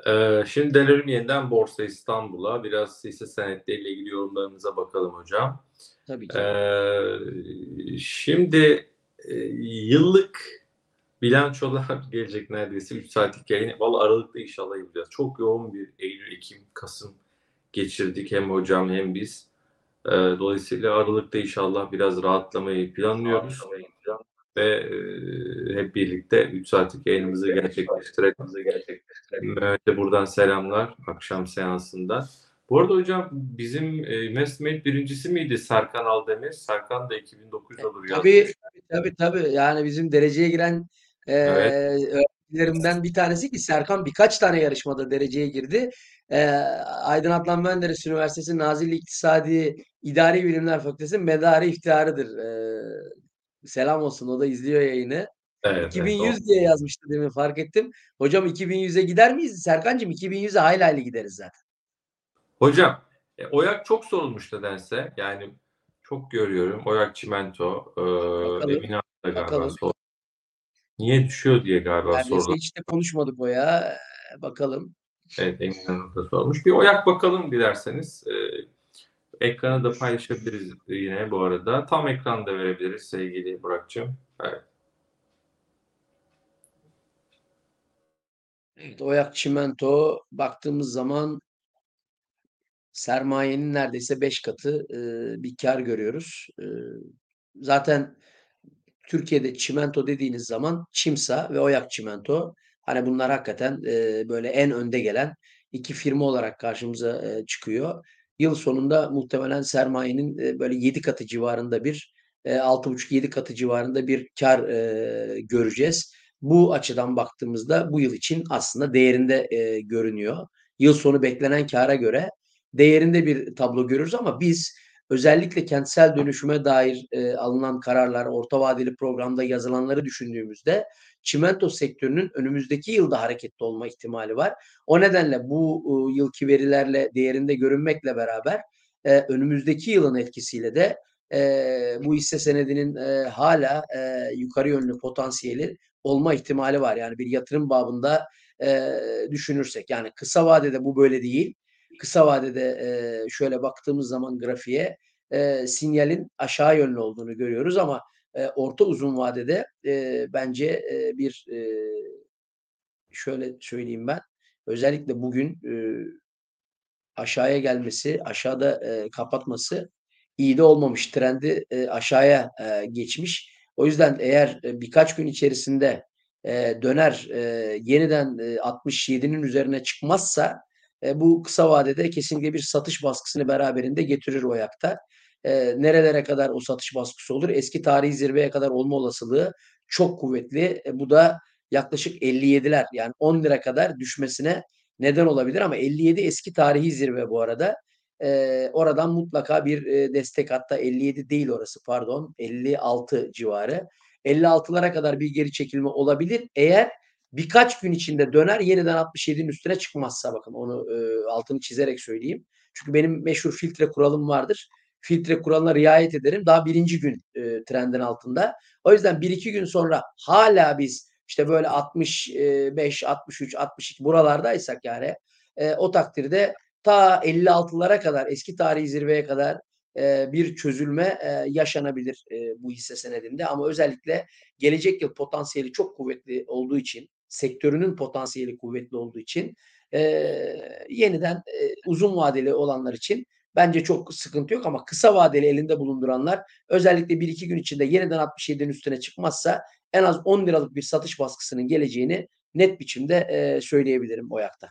Ee, şimdi dönelim yeniden Borsa İstanbul'a. Biraz hisse senetleriyle ilgili yorumlarınıza bakalım hocam. Tabii ki. Ee, şimdi e, yıllık bilançolar gelecek neredeyse 3 saatlik yayın. Valla Aralık'ta inşallah yapacağız. Çok yoğun bir Eylül, Ekim, Kasım geçirdik hem hocam hem biz. Ee, dolayısıyla Aralık'ta inşallah biraz rahatlamayı planlıyoruz. Ve e, hep birlikte 3 saatlik yayınımızı gerçekleştirelim. Mehmet'e buradan selamlar akşam seansında. Bu arada hocam bizim e, Investmate birincisi miydi Serkan Aldemir? Serkan da 2009 olur Tabii yazmış. tabii tabii. Yani bizim dereceye giren e, Evet. öğrencilerimden bir tanesi ki Serkan birkaç tane yarışmada dereceye girdi. E, Aydın Adnan Menderes Üniversitesi Nazilli İktisadi İdari Bilimler Fakültesi medarı iftiharıdır. E, selam olsun o da izliyor yayını. Evet, evet, 2100 doğru. diye yazmıştı demin fark ettim. Hocam 2100'e gider miyiz? Serkancığım 2100'e hayli hayli gideriz zaten. Hocam e, Oyak çok sorulmuş nedense. Yani çok görüyorum. Oyak Çimento, e, Bakalım, Emine bakalım. Niye düşüyor diye galiba Neredeyse sorular. hiç de konuşmadık o ya. E, Bakalım. Evet Emine Hanım da sormuş. Bir Oyak bakalım dilerseniz. E, ekranı da paylaşabiliriz yine bu arada. Tam ekran da verebiliriz sevgili Burak'cığım. Evet. Evet, Oyak Çimento baktığımız zaman sermayenin neredeyse 5 katı e, bir kar görüyoruz. E, zaten Türkiye'de çimento dediğiniz zaman Çimsa ve Oyak Çimento hani bunlar hakikaten e, böyle en önde gelen iki firma olarak karşımıza e, çıkıyor. Yıl sonunda muhtemelen sermayenin e, böyle 7 katı civarında bir e, 6,5-7 katı civarında bir kar e, göreceğiz. Bu açıdan baktığımızda bu yıl için aslında değerinde e, görünüyor. Yıl sonu beklenen kara göre değerinde bir tablo görürüz ama biz özellikle kentsel dönüşüme dair e, alınan kararlar, orta vadeli programda yazılanları düşündüğümüzde çimento sektörünün önümüzdeki yılda hareketli olma ihtimali var. O nedenle bu e, yılki verilerle değerinde görünmekle beraber e, önümüzdeki yılın etkisiyle de e, bu hisse senedinin e, hala e, yukarı yönlü potansiyeli olma ihtimali var. Yani bir yatırım babında e, düşünürsek yani kısa vadede bu böyle değil. Kısa vadede e, şöyle baktığımız zaman grafiğe e, sinyalin aşağı yönlü olduğunu görüyoruz ama e, orta uzun vadede e, bence e, bir e, şöyle söyleyeyim ben özellikle bugün e, aşağıya gelmesi, aşağıda e, kapatması iyi de olmamış. Trendi e, aşağıya e, geçmiş. O yüzden eğer e, birkaç gün içerisinde e, döner e, yeniden e, 67'nin üzerine çıkmazsa e, bu kısa vadede kesinlikle bir satış baskısını beraberinde getirir o ayakta. E, nerelere kadar o satış baskısı olur? Eski tarihi zirveye kadar olma olasılığı çok kuvvetli. E, bu da yaklaşık 57'ler yani 10 lira kadar düşmesine neden olabilir ama 57 eski tarihi zirve bu arada. E, oradan mutlaka bir e, destek hatta 57 değil orası pardon 56 civarı. 56'lara kadar bir geri çekilme olabilir. Eğer birkaç gün içinde döner yeniden 67'nin üstüne çıkmazsa bakın onu e, altını çizerek söyleyeyim. Çünkü benim meşhur filtre kuralım vardır. Filtre kuralına riayet ederim. Daha birinci gün e, trendin altında. O yüzden bir iki gün sonra hala biz işte böyle 65, 63, 62 buralardaysak yani e, o takdirde ta 56'lara kadar eski tarihi zirveye kadar e, bir çözülme e, yaşanabilir e, bu hisse senedinde ama özellikle gelecek yıl potansiyeli çok kuvvetli olduğu için sektörünün potansiyeli kuvvetli olduğu için e, yeniden e, uzun vadeli olanlar için bence çok sıkıntı yok ama kısa vadeli elinde bulunduranlar özellikle bir iki gün içinde yeniden 67'nin üstüne çıkmazsa en az 10 liralık bir satış baskısının geleceğini net biçimde e, söyleyebilirim o yakta.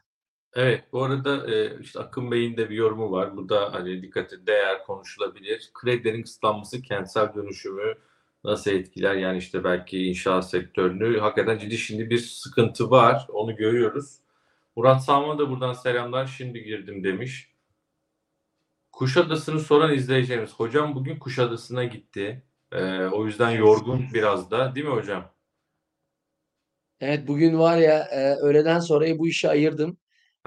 Evet, bu arada e, işte Akın Bey'in de bir yorumu var. Bu da hani dikkate değer konuşulabilir. Kredilerin kısıtlanması kentsel dönüşümü nasıl etkiler? Yani işte belki inşaat sektörünü hakikaten ciddi şimdi bir sıkıntı var. Onu görüyoruz. Murat Salman da buradan selamlar. Şimdi girdim demiş. Kuşadası'nı soran izleyeceğimiz. Hocam bugün Kuşadası'na gitti. Ee, o yüzden yorgun biraz da. Değil mi hocam? Evet bugün var ya e, öğleden sonrayı bu işe ayırdım.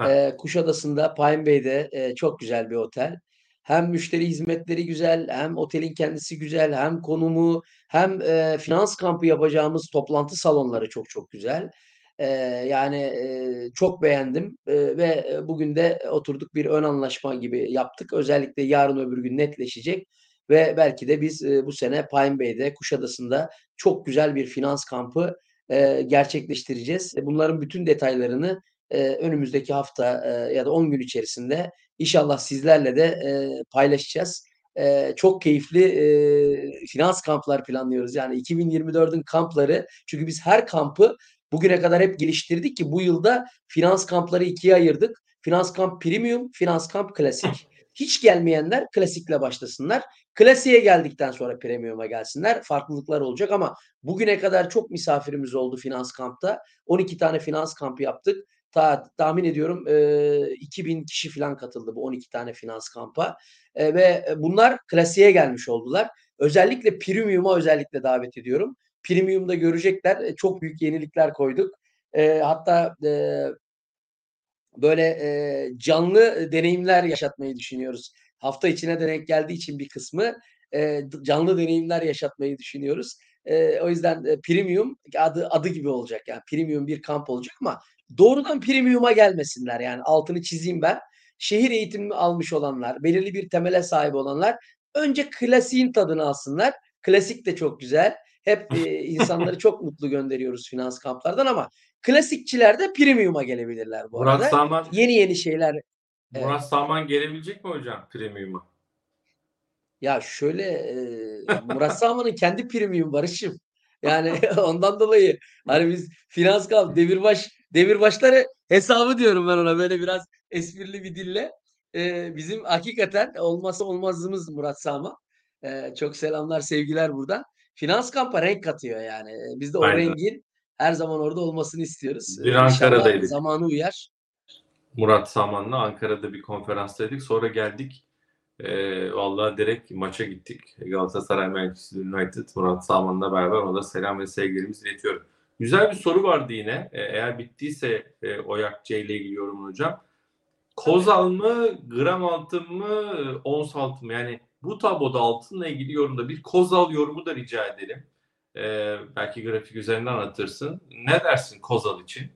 E, Kuşadası'nda Pine Bay'de e, çok güzel bir otel. Hem müşteri hizmetleri güzel, hem otelin kendisi güzel, hem konumu, hem e, finans kampı yapacağımız toplantı salonları çok çok güzel. E, yani e, çok beğendim e, ve bugün de oturduk bir ön anlaşma gibi yaptık. Özellikle yarın öbür gün netleşecek ve belki de biz e, bu sene Pine Bay'de, Kuşadası'nda çok güzel bir finans kampı e, gerçekleştireceğiz. Bunların bütün detaylarını e, önümüzdeki hafta e, ya da 10 gün içerisinde inşallah sizlerle de e, paylaşacağız. E, çok keyifli e, finans kamplar planlıyoruz. Yani 2024'ün kampları çünkü biz her kampı bugüne kadar hep geliştirdik ki bu yılda finans kampları ikiye ayırdık. Finans kamp premium, finans kamp klasik. Hiç gelmeyenler klasikle başlasınlar. Klasiğe geldikten sonra premium'a gelsinler. Farklılıklar olacak ama bugüne kadar çok misafirimiz oldu finans kampta. 12 tane finans kampı yaptık. Ta, tahmin ediyorum e, 2000 kişi falan katıldı bu 12 tane finans kampa. E, ve bunlar klasiğe gelmiş oldular. Özellikle premium'a özellikle davet ediyorum. Premium'da görecekler. Çok büyük yenilikler koyduk. E, hatta e, böyle e, canlı deneyimler yaşatmayı düşünüyoruz. Hafta içine de denk geldiği için bir kısmı e, canlı deneyimler yaşatmayı düşünüyoruz. E, o yüzden e, premium adı adı gibi olacak yani premium bir kamp olacak ama doğrudan premium'a gelmesinler yani altını çizeyim ben. Şehir eğitimi almış olanlar, belirli bir temele sahip olanlar önce klasiğin tadını alsınlar. Klasik de çok güzel. Hep e, insanları çok mutlu gönderiyoruz finans kamplardan ama klasikçiler de premium'a gelebilirler bu Murat arada. Salman, Yeni yeni şeyler. Evet. Murat Salman gelebilecek mi hocam premium'a? Ya şöyle e, Murat Salman'ın kendi premium Barış'ım. Yani ondan dolayı hani biz finans kamp demirbaş demirbaşları hesabı diyorum ben ona böyle biraz esprili bir dille. E, bizim hakikaten olmazsa olmazımız Murat Salman. E, çok selamlar sevgiler buradan. Finans kampa renk katıyor yani. E, Biz de o Aynen. rengin her zaman orada olmasını istiyoruz. Dün inşallah Ankara'daydık. Zamanı uyar. Murat Salman'la Ankara'da bir konferanstaydık. Sonra geldik. E, vallahi direkt maça gittik. Galatasaray Manchester United Murat Salman'la beraber ona da selam ve sevgilerimizi iletiyorum. Güzel bir soru vardı yine. E, eğer bittiyse e, Oyak C ile ilgili yorum hocam. Kozal mı, gram altın mı, ons altın mı? Yani bu tabloda altınla ilgili yorumda bir Kozal yorumu da rica edelim. E, belki grafik üzerinden anlatırsın. Ne dersin Kozal için?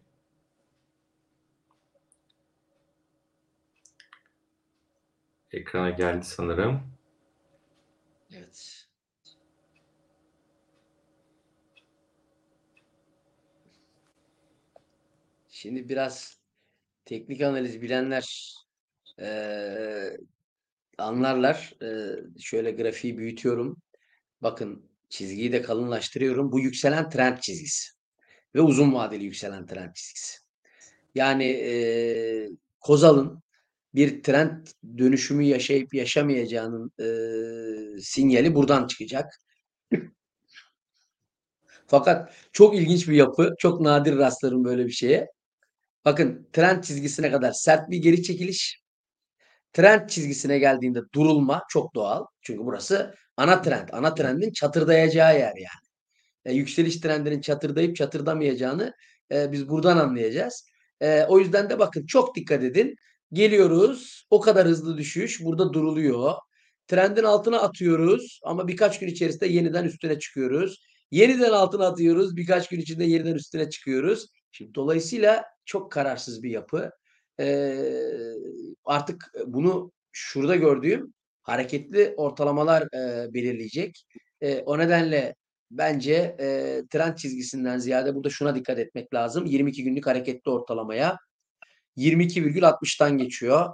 Ekrana geldi sanırım. Evet. Şimdi biraz teknik analiz bilenler eee, anlarlar. Eee, şöyle grafiği büyütüyorum. Bakın çizgiyi de kalınlaştırıyorum. Bu yükselen trend çizgisi ve uzun vadeli yükselen trend çizgisi. Yani eee Kozal'ın bir trend dönüşümü yaşayıp yaşamayacağının eee, sinyali buradan çıkacak. Fakat çok ilginç bir yapı. Çok nadir rastlarım böyle bir şeye. Bakın trend çizgisine kadar sert bir geri çekiliş. Trend çizgisine geldiğinde durulma çok doğal. Çünkü burası ana trend. Ana trendin çatırdayacağı yer yani. E, yükseliş trendinin çatırdayıp çatırdamayacağını E, biz buradan anlayacağız. E, o yüzden de bakın çok dikkat edin. Geliyoruz. O kadar hızlı düşüş. Burada duruluyor. Trendin altına atıyoruz ama birkaç gün içerisinde yeniden üstüne çıkıyoruz. Yeniden altına atıyoruz. Birkaç gün içinde yeniden üstüne çıkıyoruz. Şimdi dolayısıyla çok kararsız bir yapı. Ee, artık bunu şurada gördüğüm hareketli ortalamalar e, belirleyecek. E, o nedenle bence e, trend çizgisinden ziyade burada şuna dikkat etmek lazım. 22 günlük hareketli ortalamaya 22,60'tan geçiyor.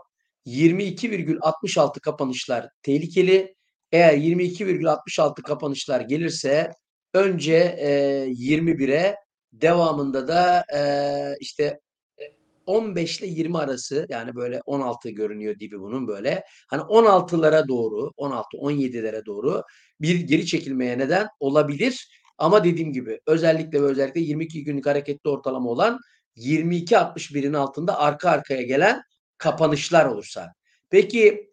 22,66 kapanışlar tehlikeli. Eğer 22,66 kapanışlar gelirse önce e, 21'e devamında da e, işte 15 ile 20 arası yani böyle 16 görünüyor dibi bunun böyle. Hani 16'lara doğru 16 17'lere doğru bir geri çekilmeye neden olabilir. Ama dediğim gibi özellikle ve özellikle 22 günlük hareketli ortalama olan 22.61'in altında arka arkaya gelen kapanışlar olursa. Peki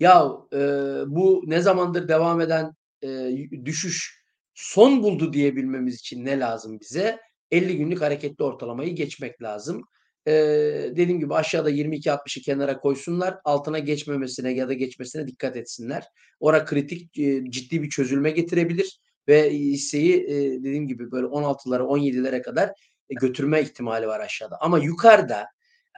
ya e, bu ne zamandır devam eden e, düşüş son buldu diyebilmemiz için ne lazım bize? 50 günlük hareketli ortalamayı geçmek lazım. Ee, dediğim gibi aşağıda 22-60'ı kenara koysunlar. Altına geçmemesine ya da geçmesine dikkat etsinler. Ora kritik e, ciddi bir çözülme getirebilir ve hisseyi e, dediğim gibi böyle 16'lara 17'lere kadar e, götürme ihtimali var aşağıda. Ama yukarıda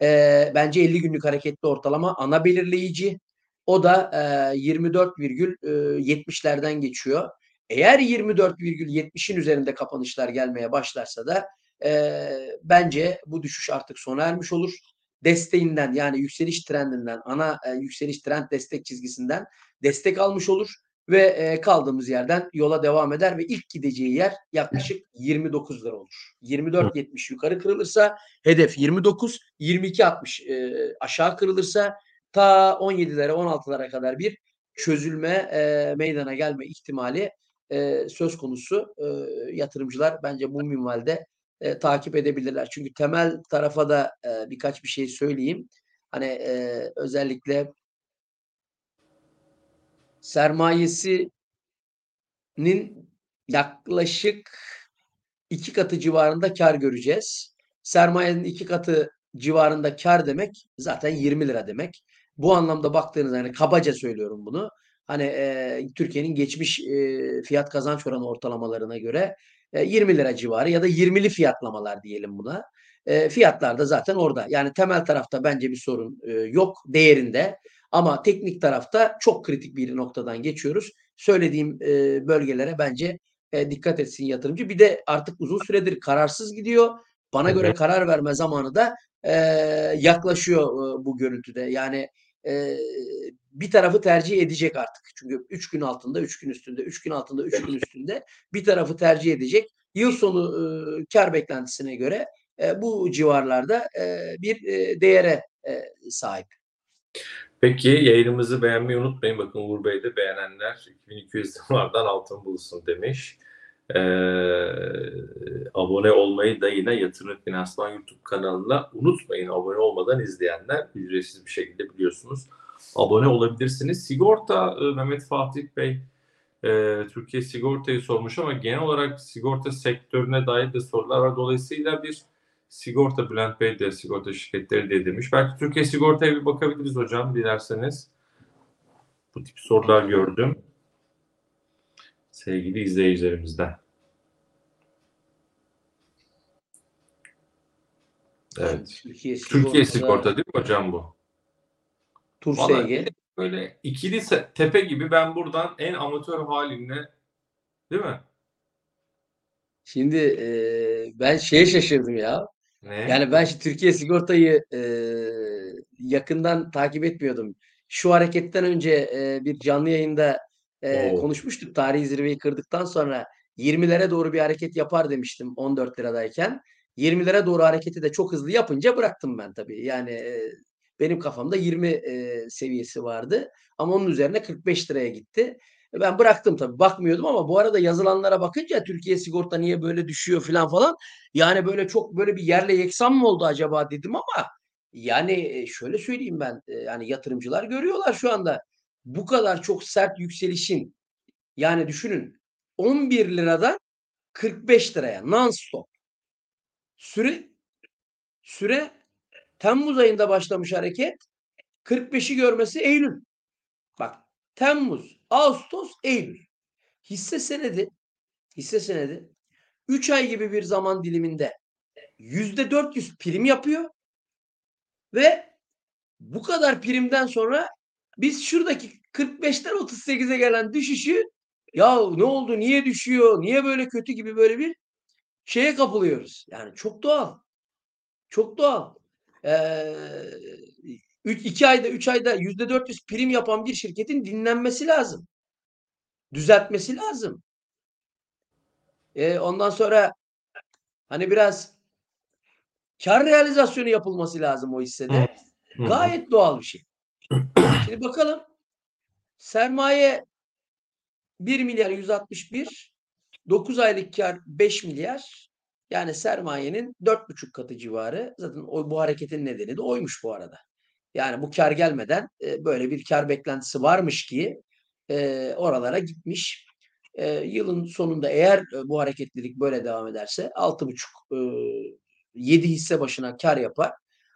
e, bence 50 günlük hareketli ortalama ana belirleyici. O da e, 24,70'lerden geçiyor. Eğer 24,70'in üzerinde kapanışlar gelmeye başlarsa da e, bence bu düşüş artık sona ermiş olur. Desteğinden yani yükseliş trendinden ana e, yükseliş trend destek çizgisinden destek almış olur ve e, kaldığımız yerden yola devam eder ve ilk gideceği yer yaklaşık 29 lira olur. 24.70 yukarı kırılırsa hedef 29, 22.60 e, aşağı kırılırsa ta 17'lere 16'lara kadar bir çözülme e, meydana gelme ihtimali e, söz konusu. E, yatırımcılar bence bu minvalde e, takip edebilirler. Çünkü temel tarafa da e, birkaç bir şey söyleyeyim. Hani e, özellikle sermayesinin yaklaşık iki katı civarında kar göreceğiz. Sermayenin iki katı civarında kar demek zaten 20 lira demek. Bu anlamda baktığınız yani kabaca söylüyorum bunu. Hani e, Türkiye'nin geçmiş e, fiyat kazanç oranı ortalamalarına göre 20 e, lira civarı ya da 20'li fiyatlamalar diyelim buna. E, fiyatlar da zaten orada. Yani temel tarafta bence bir sorun e, yok değerinde. Ama teknik tarafta çok kritik bir noktadan geçiyoruz. Söylediğim bölgelere bence dikkat etsin yatırımcı. Bir de artık uzun süredir kararsız gidiyor. Bana göre karar verme zamanı da yaklaşıyor bu görüntüde. Yani bir tarafı tercih edecek artık. Çünkü 3 gün altında, 3 gün üstünde, 3 gün altında, 3 gün üstünde bir tarafı tercih edecek. Yıl sonu e, kar beklentisine göre e, bu civarlarda e, bir e, değere e, sahip. Peki yayınımızı beğenmeyi unutmayın. Bakın Uğur Bey de beğenenler 2200 dolardan altın bulsun demiş. Ee, abone olmayı da yine Yatırım Finansman YouTube kanalına unutmayın. Abone olmadan izleyenler ücretsiz bir şekilde biliyorsunuz abone olabilirsiniz. Sigorta e, Mehmet Fatih Bey e, Türkiye sigortayı sormuş ama genel olarak sigorta sektörüne dair de sorular var. Dolayısıyla bir sigorta Bülent Bey de sigorta şirketleri de demiş. Belki Türkiye sigortaya bir bakabiliriz hocam dilerseniz. Bu tip sorular gördüm. Sevgili izleyicilerimizden. Evet. Türkiye sigorta, Türkiye sigorta değil mi hocam bu? Tur SG. Böyle ikili tepe gibi ben buradan en amatör halimle değil mi? Şimdi e, ben şeye şaşırdım ya. Ne? Yani ben şu Türkiye sigortayı e, yakından takip etmiyordum. Şu hareketten önce e, bir canlı yayında e, konuşmuştuk. Tarihi zirveyi kırdıktan sonra 20'lere doğru bir hareket yapar demiştim 14 liradayken. 20'lere doğru hareketi de çok hızlı yapınca bıraktım ben tabii. Yani e, benim kafamda 20 e, seviyesi vardı. Ama onun üzerine 45 liraya gitti. E, ben bıraktım tabii bakmıyordum ama bu arada yazılanlara bakınca Türkiye sigorta niye böyle düşüyor falan falan. Yani böyle çok böyle bir yerle yeksan mı oldu acaba dedim ama yani şöyle söyleyeyim ben yani yatırımcılar görüyorlar şu anda bu kadar çok sert yükselişin yani düşünün 11 liradan 45 liraya non stop Süre süre Temmuz ayında başlamış hareket. 45'i görmesi Eylül. Bak Temmuz, Ağustos, Eylül. Hisse senedi hisse senedi 3 ay gibi bir zaman diliminde %400 prim yapıyor ve bu kadar primden sonra biz şuradaki 45'ten 38'e gelen düşüşü ya ne oldu, niye düşüyor, niye böyle kötü gibi böyle bir şeye kapılıyoruz. Yani çok doğal. Çok doğal. Ee, 2 ayda 3 ayda %400 prim yapan bir şirketin dinlenmesi lazım. Düzeltmesi lazım. Ee, ondan sonra hani biraz kar realizasyonu yapılması lazım o hissede. Gayet doğal bir şey. Şimdi bakalım sermaye 1 milyar 161 9 aylık kar 5 milyar yani sermayenin 4,5 katı civarı. Zaten o, bu hareketin nedeni de oymuş bu arada. Yani bu kar gelmeden e, böyle bir kar beklentisi varmış ki e, oralara gitmiş. E, yılın sonunda eğer e, bu hareketlilik böyle devam ederse 6,5 e, 7 hisse başına kar yapar.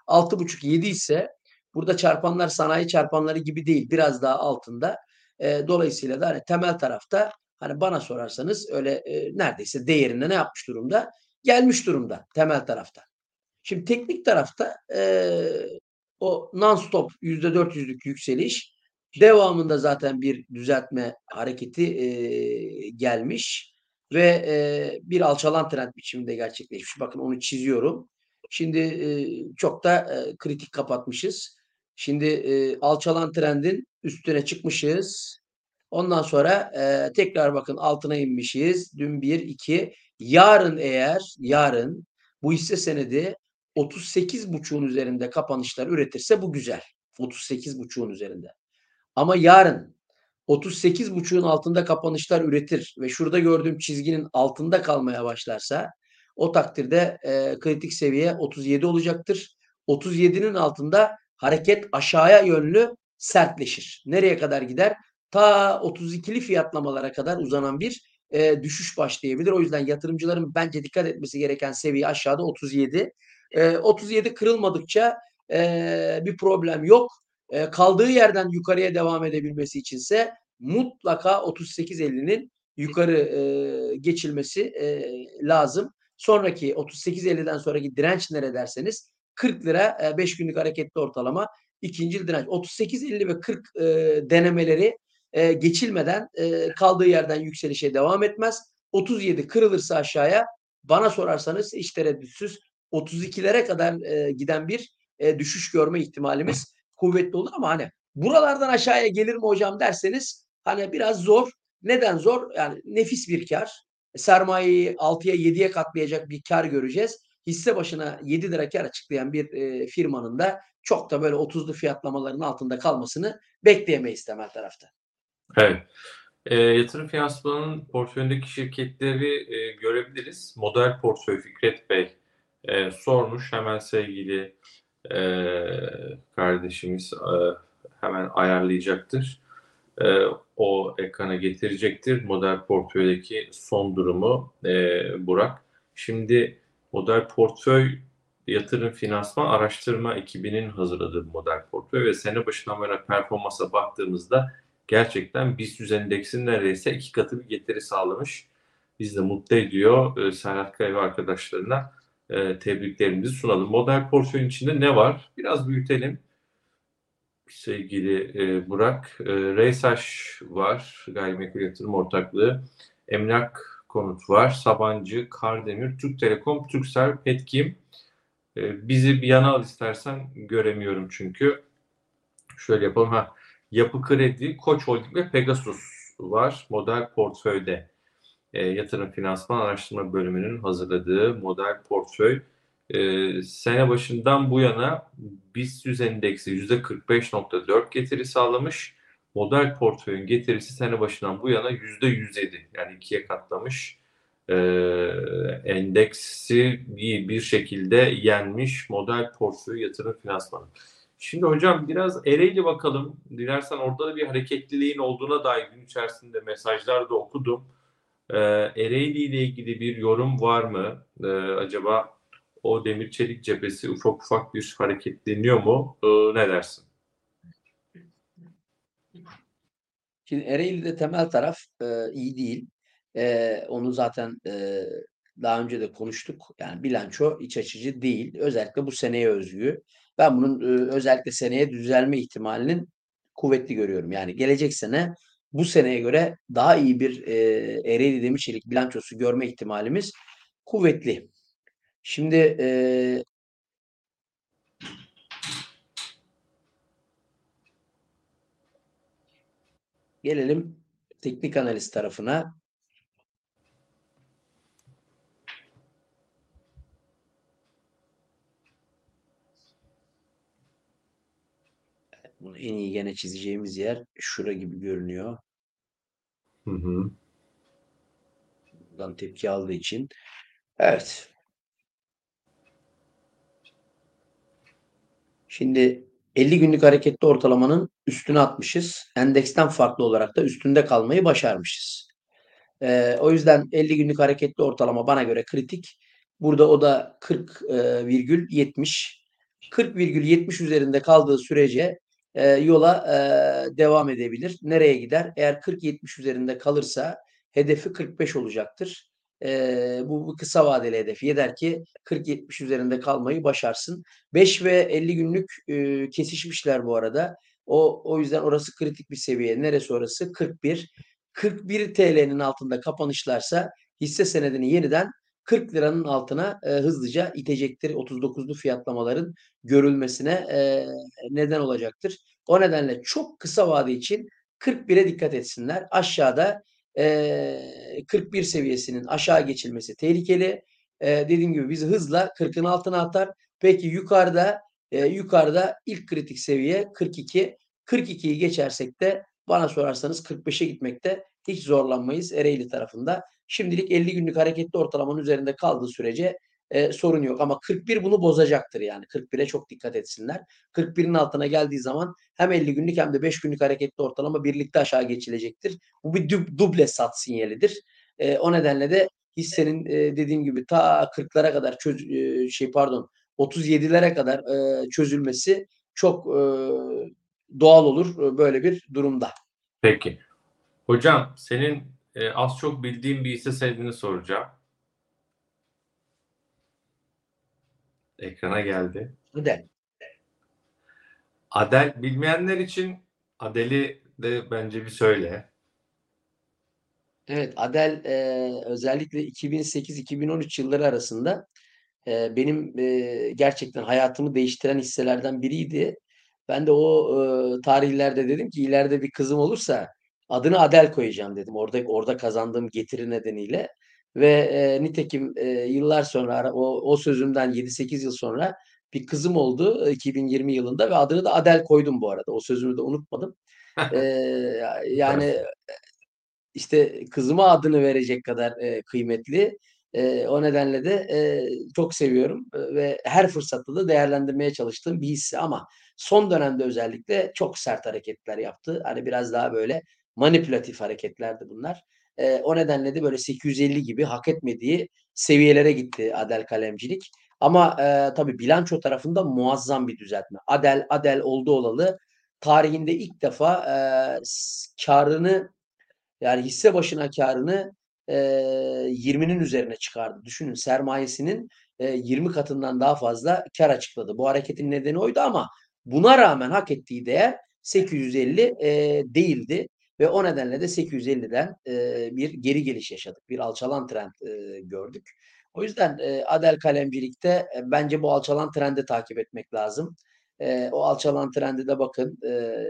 6,5-7 ise burada çarpanlar sanayi çarpanları gibi değil biraz daha altında. E, dolayısıyla da hani temel tarafta hani bana sorarsanız öyle e, neredeyse değerinde ne yapmış durumda? Gelmiş durumda temel tarafta. Şimdi teknik tarafta e, o non-stop %400'lük yükseliş devamında zaten bir düzeltme hareketi e, gelmiş ve e, bir alçalan trend biçiminde gerçekleşmiş. Bakın onu çiziyorum. Şimdi e, çok da e, kritik kapatmışız. Şimdi e, alçalan trendin üstüne çıkmışız. Ondan sonra e, tekrar bakın altına inmişiz. Dün 1, 2. Yarın eğer yarın bu hisse senedi 38.5'un üzerinde kapanışlar üretirse bu güzel. 38.5'un üzerinde. Ama yarın 38.5'un altında kapanışlar üretir ve şurada gördüğüm çizginin altında kalmaya başlarsa o takdirde e, kritik seviye 37 olacaktır. 37'nin altında hareket aşağıya yönlü sertleşir. Nereye kadar gider? Ta 32'li fiyatlamalara kadar uzanan bir e, düşüş başlayabilir. O yüzden yatırımcıların bence dikkat etmesi gereken seviye aşağıda 37. E, 37 kırılmadıkça e, bir problem yok. E, kaldığı yerden yukarıya devam edebilmesi içinse mutlaka 38.50'nin yukarı e, geçilmesi e, lazım. Sonraki 38.50'den sonraki direnç nere derseniz 40 lira 5 günlük hareketli ortalama ikinci direnç. 38.50 ve 40 e, denemeleri e, geçilmeden e, kaldığı yerden yükselişe devam etmez. 37 kırılırsa aşağıya bana sorarsanız hiç tereddütsüz 32'lere kadar e, giden bir e, düşüş görme ihtimalimiz kuvvetli olur ama hani buralardan aşağıya gelir mi hocam derseniz hani biraz zor. Neden zor? Yani nefis bir kar. Sermayeyi 6'ya 7'ye katlayacak bir kar göreceğiz. Hisse başına 7 lira kar açıklayan bir e, firmanın da çok da böyle 30'lu fiyatlamaların altında kalmasını bekleyemeyiz temel tarafta. Evet. E, yatırım finansmanının portföyündeki şirketleri e, görebiliriz. Model portföy Fikret Bey e, sormuş. Hemen sevgili e, kardeşimiz e, hemen ayarlayacaktır. E, o ekrana getirecektir. Model portföydeki son durumu e, Burak. Şimdi model portföy yatırım finansman araştırma ekibinin hazırladığı model portföy ve sene başından beri performansa baktığımızda gerçekten BIST endeksinin neredeyse iki katı bir getiri sağlamış. Biz de mutlu ediyor e, Serhat Kaya ve arkadaşlarına e, tebriklerimizi sunalım. Model portföyün içinde ne var? Biraz büyütelim. Sevgili e, Burak, e, Reysaş var, gayrimenkul yatırım ortaklığı. Emlak konut var, Sabancı, Kardemir, Türk Telekom, Türksel, Petkim. E, bizi bir yana al istersen göremiyorum çünkü. Şöyle yapalım. Ha, Yapı Kredi, Koç Holding ve Pegasus var model portföyde e, yatırım finansman araştırma bölümünün hazırladığı model portföy e, sene başından bu yana BIST 100 endeksi %45.4 getiri sağlamış. Model portföyün getirisi sene başından bu yana %107 yani ikiye katlamış. E, endeksi bir, bir şekilde yenmiş model portföy yatırım finansmanı. Şimdi hocam biraz Ereğli bakalım. Dilersen orada da bir hareketliliğin olduğuna dair gün içerisinde mesajlar da okudum. Ee, Ereğli ile ilgili bir yorum var mı? Ee, acaba o demir çelik cephesi ufak ufak bir hareketleniyor mu? Ee, ne dersin? Şimdi Ereğli'de temel taraf e, iyi değil. E, onu zaten e, daha önce de konuştuk. Yani bilanço iç açıcı değil. Özellikle bu seneye özgü. Ben bunun e, özellikle seneye düzelme ihtimalinin kuvvetli görüyorum. Yani gelecek sene bu seneye göre daha iyi bir e, Ereğli Demirçelik bilançosu görme ihtimalimiz kuvvetli. Şimdi e, gelelim teknik analiz tarafına. Bunu en iyi gene çizeceğimiz yer şura gibi görünüyor. Hı hı. Buradan tepki aldığı için. Evet. Şimdi 50 günlük hareketli ortalamanın üstüne atmışız. Endeksten farklı olarak da üstünde kalmayı başarmışız. Ee, o yüzden 50 günlük hareketli ortalama bana göre kritik. Burada o da 40,70. 40,70 üzerinde kaldığı sürece e, yola e, devam edebilir. Nereye gider? Eğer 40-70 üzerinde kalırsa hedefi 45 olacaktır. E, bu, bu kısa vadeli hedef. Yeter ki 40-70 üzerinde kalmayı başarsın. 5 ve 50 günlük e, kesişmişler bu arada. O, o yüzden orası kritik bir seviye. Neresi orası? 41. 41 TL'nin altında kapanışlarsa hisse senedini yeniden 40 liranın altına e, hızlıca itecektir. 39'lu fiyatlamaların görülmesine e, neden olacaktır. O nedenle çok kısa vade için 41'e dikkat etsinler. Aşağıda e, 41 seviyesinin aşağı geçilmesi tehlikeli. E, dediğim gibi bizi hızla 40'ın altına atar. Peki yukarıda e, yukarıda ilk kritik seviye 42. 42'yi geçersek de bana sorarsanız 45'e gitmekte hiç zorlanmayız Ereğli tarafında. Şimdilik 50 günlük hareketli ortalamanın üzerinde kaldığı sürece e, sorun yok. Ama 41 bunu bozacaktır yani. 41'e çok dikkat etsinler. 41'in altına geldiği zaman hem 50 günlük hem de 5 günlük hareketli ortalama birlikte aşağı geçilecektir. Bu bir dub, duble sat sinyalidir. E, o nedenle de hissenin e, dediğim gibi ta 40'lara kadar çöz, e, şey pardon 37'lere kadar e, çözülmesi çok e, doğal olur böyle bir durumda. Peki. Hocam senin e, az çok bildiğin bir hisse senedini soracağım. Ekrana geldi. Adel. Adel bilmeyenler için Adel'i de bence bir söyle. Evet Adel e, özellikle 2008-2013 yılları arasında e, benim e, gerçekten hayatımı değiştiren hisselerden biriydi. Ben de o e, tarihlerde dedim ki ileride bir kızım olursa adını Adel koyacağım dedim. Orada orada kazandığım getiri nedeniyle ve e, nitekim e, yıllar sonra o, o sözümden 7-8 yıl sonra bir kızım oldu 2020 yılında ve adını da Adel koydum bu arada. O sözümü de unutmadım. e, yani işte kızıma adını verecek kadar e, kıymetli. E, o nedenle de e, çok seviyorum ve her fırsatta da değerlendirmeye çalıştığım bir hisse ama son dönemde özellikle çok sert hareketler yaptı. Hani biraz daha böyle manipülatif hareketlerdi bunlar. E, o nedenle de böyle 850 gibi hak etmediği seviyelere gitti Adel Kalemcilik. Ama e, tabii bilanço tarafında muazzam bir düzeltme. Adel Adel oldu olalı tarihinde ilk defa e, karını yani hisse başına karını e, 20'nin üzerine çıkardı. Düşünün sermayesinin e, 20 katından daha fazla kar açıkladı. Bu hareketin nedeni oydu ama buna rağmen hak ettiği değer 850 e, değildi. Ve o nedenle de 850'den e, bir geri geliş yaşadık. Bir alçalan trend e, gördük. O yüzden e, Adel kalemcilikte e, bence bu alçalan trendi takip etmek lazım. E, o alçalan trendi de bakın e,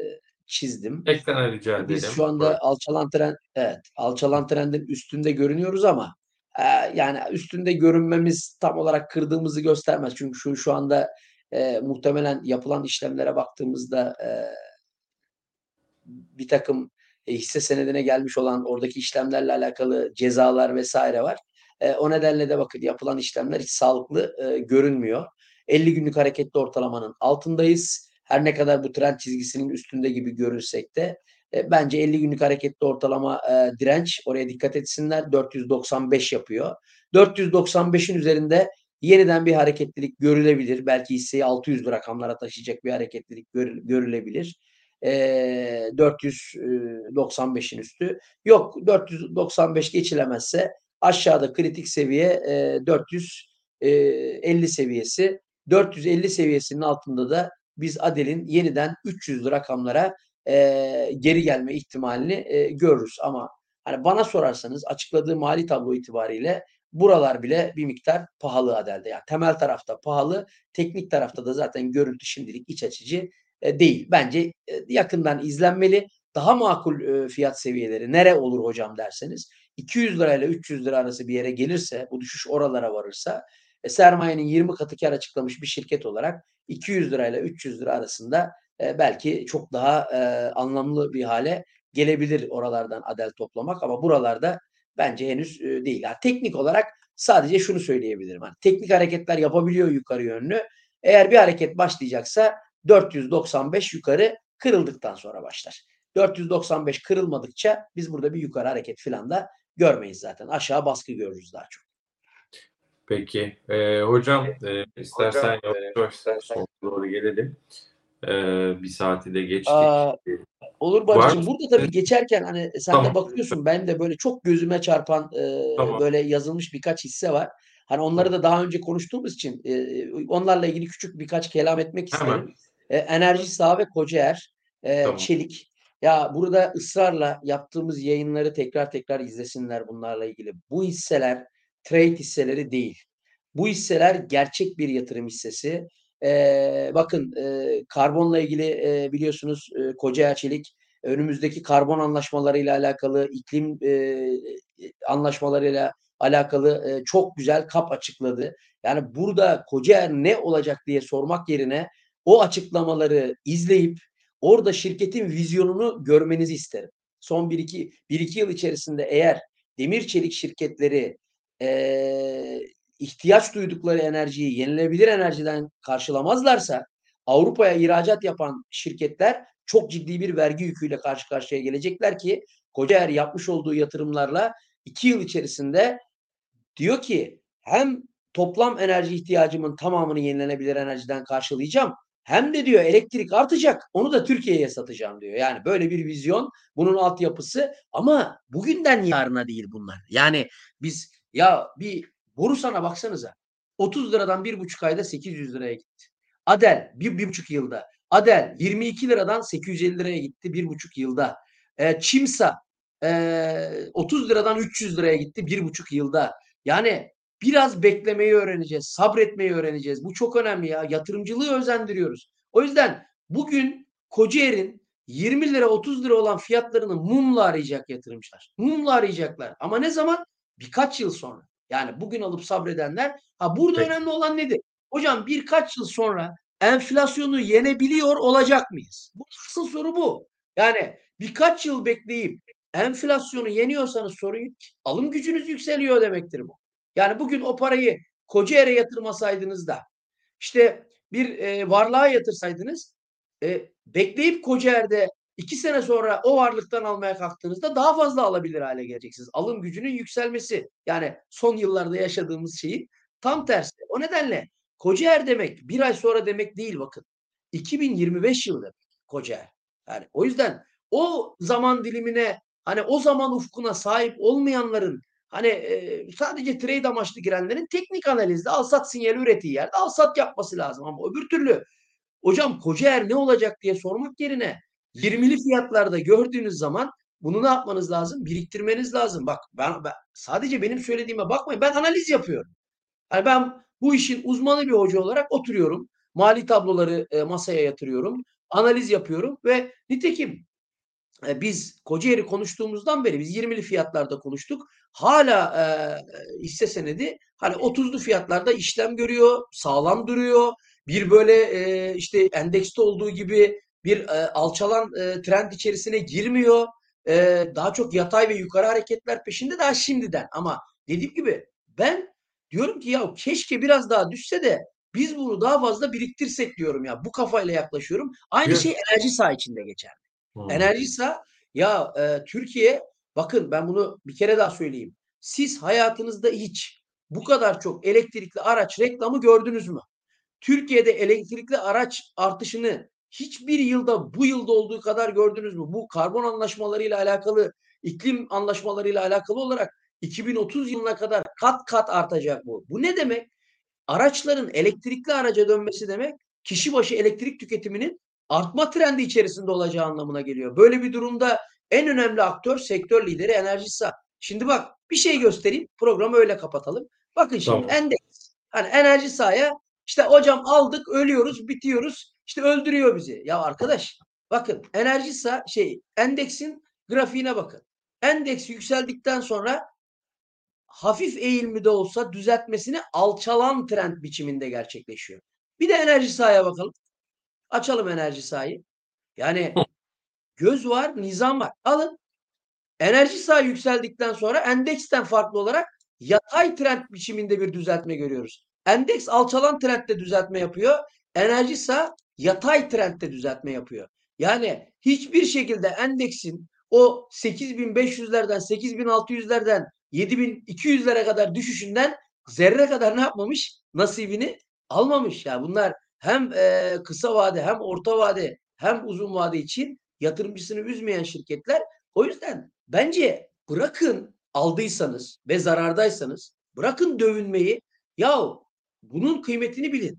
çizdim. Ekrana rica edelim. Biz şu anda alçalan trend evet alçalan trendin üstünde görünüyoruz ama e, yani üstünde görünmemiz tam olarak kırdığımızı göstermez. Çünkü şu şu anda e, muhtemelen yapılan işlemlere baktığımızda e, bir takım e, hisse senedine gelmiş olan oradaki işlemlerle alakalı cezalar vesaire var. E, o nedenle de bakın yapılan işlemler hiç sağlıklı e, görünmüyor. 50 günlük hareketli ortalamanın altındayız. Her ne kadar bu trend çizgisinin üstünde gibi görülsek de e, bence 50 günlük hareketli ortalama e, direnç oraya dikkat etsinler 495 yapıyor. 495'in üzerinde yeniden bir hareketlilik görülebilir. Belki hisseyi 600'lü rakamlara taşıyacak bir hareketlilik görü görülebilir. Eee 495'in üstü. Yok 495 geçilemezse aşağıda kritik seviye eee 450 seviyesi. 450 seviyesinin altında da biz Adel'in yeniden 300'lü rakamlara eee, geri gelme ihtimalini eee, görürüz. Ama hani bana sorarsanız açıkladığı mali tablo itibariyle buralar bile bir miktar pahalı Adel'de. Yani temel tarafta pahalı, teknik tarafta da zaten görüntü şimdilik iç açıcı e, değil. Bence e, yakından izlenmeli. Daha makul e, fiyat seviyeleri nere olur hocam derseniz 200 lirayla 300 lira arası bir yere gelirse bu düşüş oralara varırsa e, sermayenin 20 katı kar açıklamış bir şirket olarak 200 lirayla 300 lira arasında e, belki çok daha e, anlamlı bir hale gelebilir oralardan adel toplamak ama buralarda bence henüz e, değil. Yani teknik olarak sadece şunu söyleyebilirim. Yani teknik hareketler yapabiliyor yukarı yönlü. Eğer bir hareket başlayacaksa 495 yukarı kırıldıktan sonra başlar. 495 kırılmadıkça biz burada bir yukarı hareket falan da görmeyiz zaten. Aşağı baskı görürüz daha çok. Peki. Ee, hocam e, istersen Hocam, yavaş e, yavaş doğru gelelim. Ee, bir saati de geçtik. Aa, Olur Barış'cığım. Burada tabii geçerken hani sen de Tamam. bakıyorsun benim de böyle çok gözüme çarpan e, Tamam. böyle yazılmış birkaç hisse var. Hani onları da daha önce konuştuğumuz için e, onlarla ilgili küçük birkaç kelam etmek Hemen. isterim. E, Enerji Sağ ve Kocaer, e, Tamam. Çelik. Ya burada ısrarla yaptığımız yayınları tekrar tekrar izlesinler bunlarla ilgili. Bu hisseler trade hisseleri değil. Bu hisseler gerçek bir yatırım hissesi. E, bakın e, karbonla ilgili e, biliyorsunuz e, Kocaer Çelik önümüzdeki karbon anlaşmalarıyla alakalı, iklim e, anlaşmalarıyla alakalı e, çok güzel kap açıkladı. Yani burada Kocaer ne olacak diye sormak yerine o açıklamaları izleyip orada şirketin vizyonunu görmenizi isterim. Son 1-2 1-2 yıl içerisinde eğer demir çelik şirketleri eee, ihtiyaç duydukları enerjiyi yenilenebilir enerjiden karşılamazlarsa Avrupa'ya ihracat yapan şirketler çok ciddi bir vergi yüküyle karşı karşıya gelecekler ki Kocaer yapmış olduğu yatırımlarla 2 yıl içerisinde diyor ki hem toplam enerji ihtiyacımın tamamını yenilenebilir enerjiden karşılayacağım hem de diyor elektrik artacak. Onu da Türkiye'ye satacağım diyor. Yani böyle bir vizyon, bunun altyapısı ama bugünden yarına değil bunlar. Yani biz ya bir Borusan'a baksanıza. 30 liradan bir buçuk ayda 800 liraya gitti. Adel bir, bir buçuk yılda. Adel 22 liradan 850 liraya gitti bir buçuk yılda. E, Çimsa e, 30 liradan 300 liraya gitti bir buçuk yılda. Yani biraz beklemeyi öğreneceğiz, sabretmeyi öğreneceğiz. Bu çok önemli ya. Yatırımcılığı özendiriyoruz. O yüzden bugün Kocaer'in 20 lira 30 lira olan fiyatlarını mumla arayacak yatırımcılar. Mumla arayacaklar. Ama ne zaman? Birkaç yıl sonra. Yani bugün alıp sabredenler. Ha burada Peki. önemli olan nedir? Hocam birkaç yıl sonra enflasyonu yenebiliyor olacak mıyız? Bu asıl soru bu. Yani birkaç yıl bekleyip enflasyonu yeniyorsanız sorun. Alım gücünüz yükseliyor demektir bu. Yani bugün o parayı Kocaer'e yatırmasaydınız da işte bir e, varlığa yatırsaydınız e, bekleyip Kocaer'de iki sene sonra o varlıktan almaya kalktığınızda daha fazla alabilir hale geleceksiniz. Alım gücünün yükselmesi yani son yıllarda yaşadığımız şeyin tam tersi. O nedenle Kocaer demek bir ay sonra demek değil bakın. 2025 yılı demek Kocaer. Yani o yüzden o zaman dilimine hani o zaman ufkuna sahip olmayanların hani e, sadece trade amaçlı girenlerin teknik analizde al sat sinyali ürettiği yerde al sat yapması lazım ama öbür türlü hocam Kocaer ne olacak diye sormak yerine 20'li fiyatlarda gördüğünüz zaman bunu ne yapmanız lazım? Biriktirmeniz lazım. Bak ben, ben sadece benim söylediğime bakmayın. Ben analiz yapıyorum. Yani ben bu işin uzmanı bir hoca olarak oturuyorum. Mali tabloları e, masaya yatırıyorum. Analiz yapıyorum ve nitekim e, biz Kocaeli konuştuğumuzdan beri biz 20'li fiyatlarda konuştuk. Hala e, hisse senedi hani 30'lu fiyatlarda işlem görüyor, sağlam duruyor. Bir böyle e, işte endekste olduğu gibi bir e, alçalan e, trend içerisine girmiyor. E, daha çok yatay ve yukarı hareketler peşinde daha şimdiden. Ama dediğim gibi ben diyorum ki ya keşke biraz daha düşse de biz bunu daha fazla biriktirsek diyorum ya. Bu kafayla yaklaşıyorum. Aynı Evet. şey enerji saha içinde geçer. Hmm. Enerjisa ya e, Türkiye bakın ben bunu bir kere daha söyleyeyim. Siz hayatınızda hiç bu kadar çok elektrikli araç reklamı gördünüz mü? Türkiye'de elektrikli araç artışını hiçbir yılda bu yılda olduğu kadar gördünüz mü? Bu karbon anlaşmalarıyla alakalı, iklim anlaşmalarıyla alakalı olarak 2030 yılına kadar kat kat artacak bu. Bu ne demek? Araçların elektrikli araca dönmesi demek kişi başı elektrik tüketiminin artma trendi içerisinde olacağı anlamına geliyor. Böyle bir durumda en önemli aktör sektör lideri Enerjisa. Şimdi bak bir şey göstereyim programı öyle kapatalım. Bakın şimdi Tamam. endeks. Hani enerji sahaya işte hocam aldık ölüyoruz bitiyoruz işte öldürüyor bizi. Ya arkadaş bakın enerji şey endeksin grafiğine bakın. Endeks yükseldikten sonra hafif eğilimi de olsa düzeltmesini alçalan trend biçiminde gerçekleşiyor. Bir de enerji sahaya bakalım. Açalım enerji sahayı. Yani göz var, nizam var. Alın. Enerji sahayı yükseldikten sonra endeksten farklı olarak yatay trend biçiminde bir düzeltme görüyoruz. Endeks alçalan trendde düzeltme yapıyor. Enerji sağ yatay trendde düzeltme yapıyor. Yani hiçbir şekilde endeksin o 8500'lerden 8600'lerden 7200'lere kadar düşüşünden zerre kadar ne yapmamış? Nasibini almamış. Yani bunlar hem e, kısa vade hem orta vade hem uzun vade için yatırımcısını üzmeyen şirketler. O yüzden bence bırakın aldıysanız ve zarardaysanız bırakın dövünmeyi. Yahu bunun kıymetini bilin.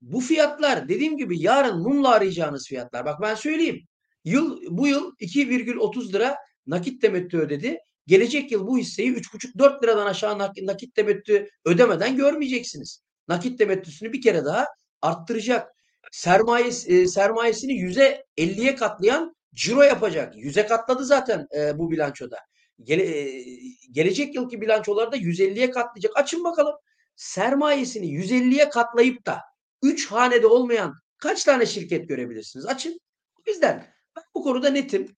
Bu fiyatlar dediğim gibi yarın mumla arayacağınız fiyatlar. Bak ben söyleyeyim. Yıl bu yıl 2,30 lira nakit temettü ödedi. Gelecek yıl bu hisseyi 3,5-4 liradan aşağı nakit temettü ödemeden görmeyeceksiniz. Nakit temettüsünü bir kere daha arttıracak. Sermayesi, e, sermayesini yüze 50'ye katlayan ciro yapacak. Yüze katladı zaten e, bu bilançoda. Gele, e, gelecek yılki bilançolarda 150'ye katlayacak. Açın bakalım. Sermayesini 150'ye katlayıp da 3 hanede olmayan kaç tane şirket görebilirsiniz? Açın. O yüzden ben bu konuda netim.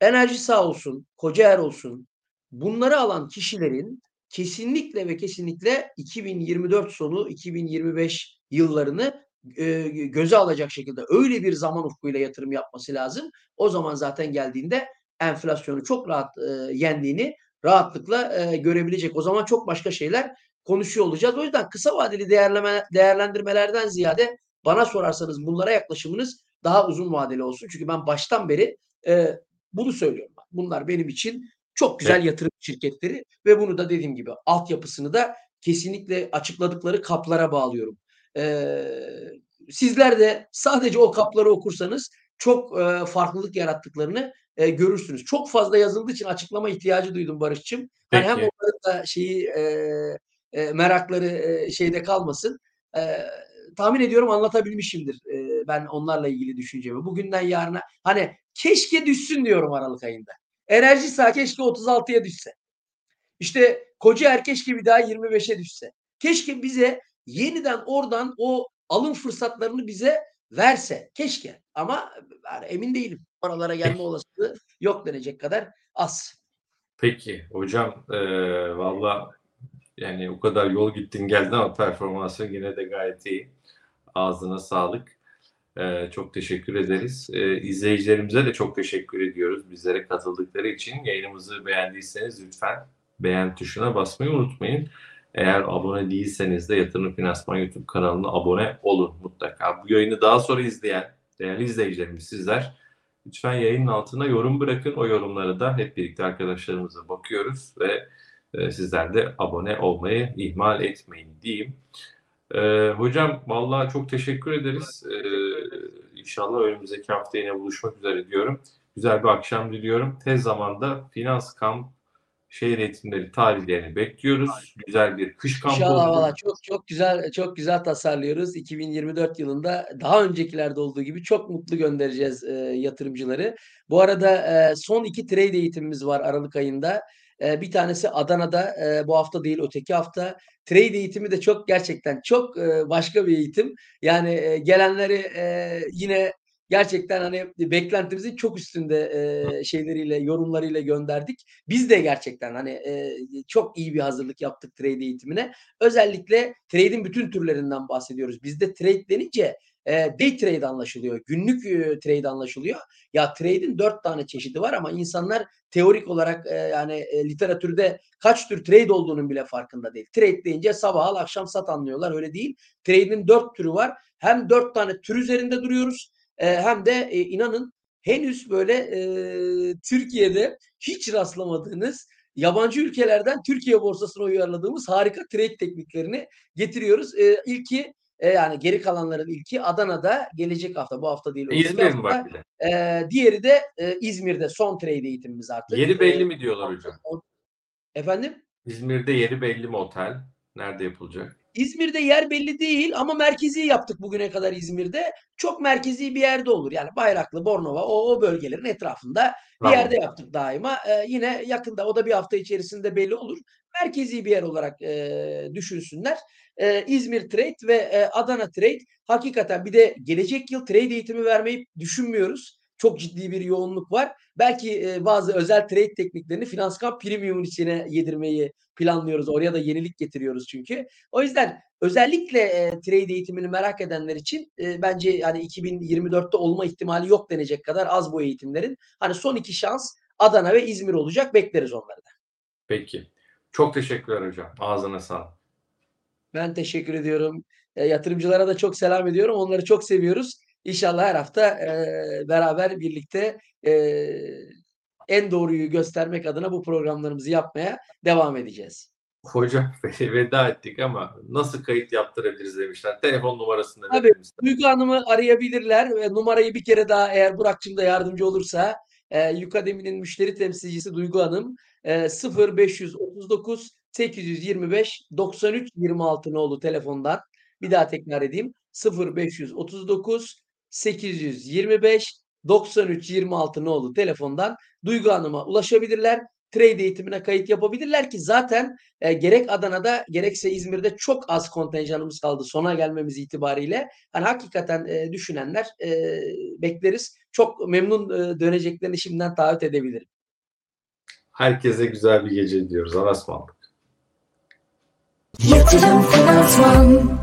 Enerji sağ olsun, Kocaer olsun. Bunları alan kişilerin kesinlikle ve kesinlikle 2024 sonu 2025 yıllarını e, göze alacak şekilde öyle bir zaman ufkuyla yatırım yapması lazım. O zaman zaten geldiğinde enflasyonu çok rahat e, yendiğini rahatlıkla e, görebilecek. O zaman çok başka şeyler konuşuyor olacağız. O yüzden kısa vadeli değerleme, değerlendirmelerden ziyade bana sorarsanız bunlara yaklaşımınız daha uzun vadeli olsun. Çünkü ben baştan beri e, bunu söylüyorum. Bunlar benim için çok güzel yatırım şirketleri ve bunu da dediğim gibi altyapısını da kesinlikle açıkladıkları kaplara bağlıyorum. Ee, sizler de sadece o kapları okursanız çok e, farklılık yarattıklarını e, görürsünüz. Çok fazla yazıldığı için açıklama ihtiyacı duydum Barış'cığım. Yani hem onların da şeyi e, e, merakları e, şeyde kalmasın. E, tahmin ediyorum anlatabilmişimdir e, ben onlarla ilgili düşüncemi. Bugünden yarına hani keşke düşsün diyorum Aralık ayında. Enerji sağ keşke 36'ya düşse. İşte koca er keşke bir daha 25'e düşse. Keşke bize yeniden oradan o alım fırsatlarını bize verse. Keşke. Ama yani emin değilim. Oralara gelme olasılığı yok denecek kadar az. Peki hocam e, valla yani o kadar yol gittin geldin ama performansın yine de gayet iyi. Ağzına sağlık. Ee, çok teşekkür ederiz. Ee, izleyicilerimize de çok teşekkür ediyoruz bizlere katıldıkları için. Yayınımızı beğendiyseniz lütfen beğen tuşuna basmayı unutmayın. Eğer abone değilseniz de Yatırım Finansman YouTube kanalına abone olun mutlaka. Bu yayını daha sonra izleyen değerli izleyicilerimiz sizler lütfen yayının altına yorum bırakın. O yorumları da hep birlikte arkadaşlarımıza bakıyoruz ve e, sizler de abone olmayı ihmal etmeyin diyeyim. Ee, hocam vallahi çok teşekkür ederiz. Ee, inşallah önümüzdeki hafta yine buluşmak üzere diyorum. Güzel bir akşam diliyorum. Tez zamanda Finans Kamp şehir eğitimleri tarihlerini bekliyoruz. Güzel bir kış kampı İnşallah valla çok çok güzel çok güzel tasarlıyoruz. 2024 yılında daha öncekilerde olduğu gibi çok mutlu göndereceğiz e, yatırımcıları. Bu arada e, son iki trade eğitimimiz var Aralık ayında. E, bir tanesi Adana'da e, bu hafta değil öteki hafta. Trade eğitimi de çok gerçekten çok e, başka bir eğitim. Yani e, gelenleri e, yine gerçekten hani beklentimizin çok üstünde e, şeyleriyle, yorumlarıyla gönderdik. Biz de gerçekten hani e, çok iyi bir hazırlık yaptık trade eğitimine. Özellikle trade'in bütün türlerinden bahsediyoruz. Bizde trade denince e, day trade anlaşılıyor. Günlük e, trade anlaşılıyor. Ya trade'in dört tane çeşidi var ama insanlar teorik olarak e, yani e, literatürde kaç tür trade olduğunun bile farkında değil. Trade deyince sabah al akşam sat anlıyorlar. Öyle değil. Trade'in dört türü var. Hem dört tane tür üzerinde duruyoruz hem de inanın henüz böyle Türkiye'de hiç rastlamadığınız yabancı ülkelerden Türkiye borsasına uyarladığımız harika trade tekniklerini getiriyoruz. E, ilki e, yani geri kalanların ilki Adana'da gelecek hafta bu hafta değil. İzmir mi var? E, diğeri de e, İzmir'de son trade eğitimimiz artık. Yeri belli E, mi diyorlar hocam? Efendim? İzmir'de yeri belli mi otel? Nerede yapılacak? İzmir'de yer belli değil ama merkezi yaptık bugüne kadar İzmir'de. Çok merkezi bir yerde olur. Yani Bayraklı, Bornova o, o bölgelerin etrafında bir yerde yaptık daima. Ee, yine yakında o da bir hafta içerisinde belli olur. Merkezi bir yer olarak e, düşünsünler. E, İzmir Trade ve e, Adana Trade hakikaten bir de gelecek yıl trade eğitimi vermeyi düşünmüyoruz. Çok ciddi bir yoğunluk var. Belki e, bazı özel trade tekniklerini Finanskamp Premium'un içine yedirmeyi planlıyoruz. Oraya da yenilik getiriyoruz çünkü. O yüzden özellikle e, trade eğitimini merak edenler için e, bence yani 2024'te olma ihtimali yok denecek kadar az bu eğitimlerin. Hani son iki şans Adana ve İzmir olacak. Bekleriz onları da. Peki. Çok teşekkürler hocam. Ağzına sağlık. Ben teşekkür ediyorum. E, yatırımcılara da çok selam ediyorum. Onları çok seviyoruz. İnşallah her hafta e, beraber birlikte e, en doğruyu göstermek adına bu programlarımızı yapmaya devam edeceğiz. Hocam veda ettik ama nasıl kayıt yaptırabiliriz demişler. Telefon numarasını Tabii. verir misin? Duygu Hanım'ı arayabilirler ve numarayı bir kere daha eğer Burak'cığım da yardımcı olursa e, Yukademi'nin müşteri temsilcisi Duygu Hanım e, 0539 825 93 26 nolu telefondan bir daha tekrar edeyim 0539 825 93 26 nolu telefondan Duygu Hanım'a ulaşabilirler. Trade eğitimine kayıt yapabilirler ki zaten e, gerek Adana'da gerekse İzmir'de çok az kontenjanımız kaldı sona gelmemiz itibariyle. Hani hakikaten e, düşünenler e, bekleriz. Çok memnun e, döneceklerini şimdiden taahhüt edebilirim. Herkese güzel bir gece diyoruz. Aras ısmarladık. Yatırım Finansman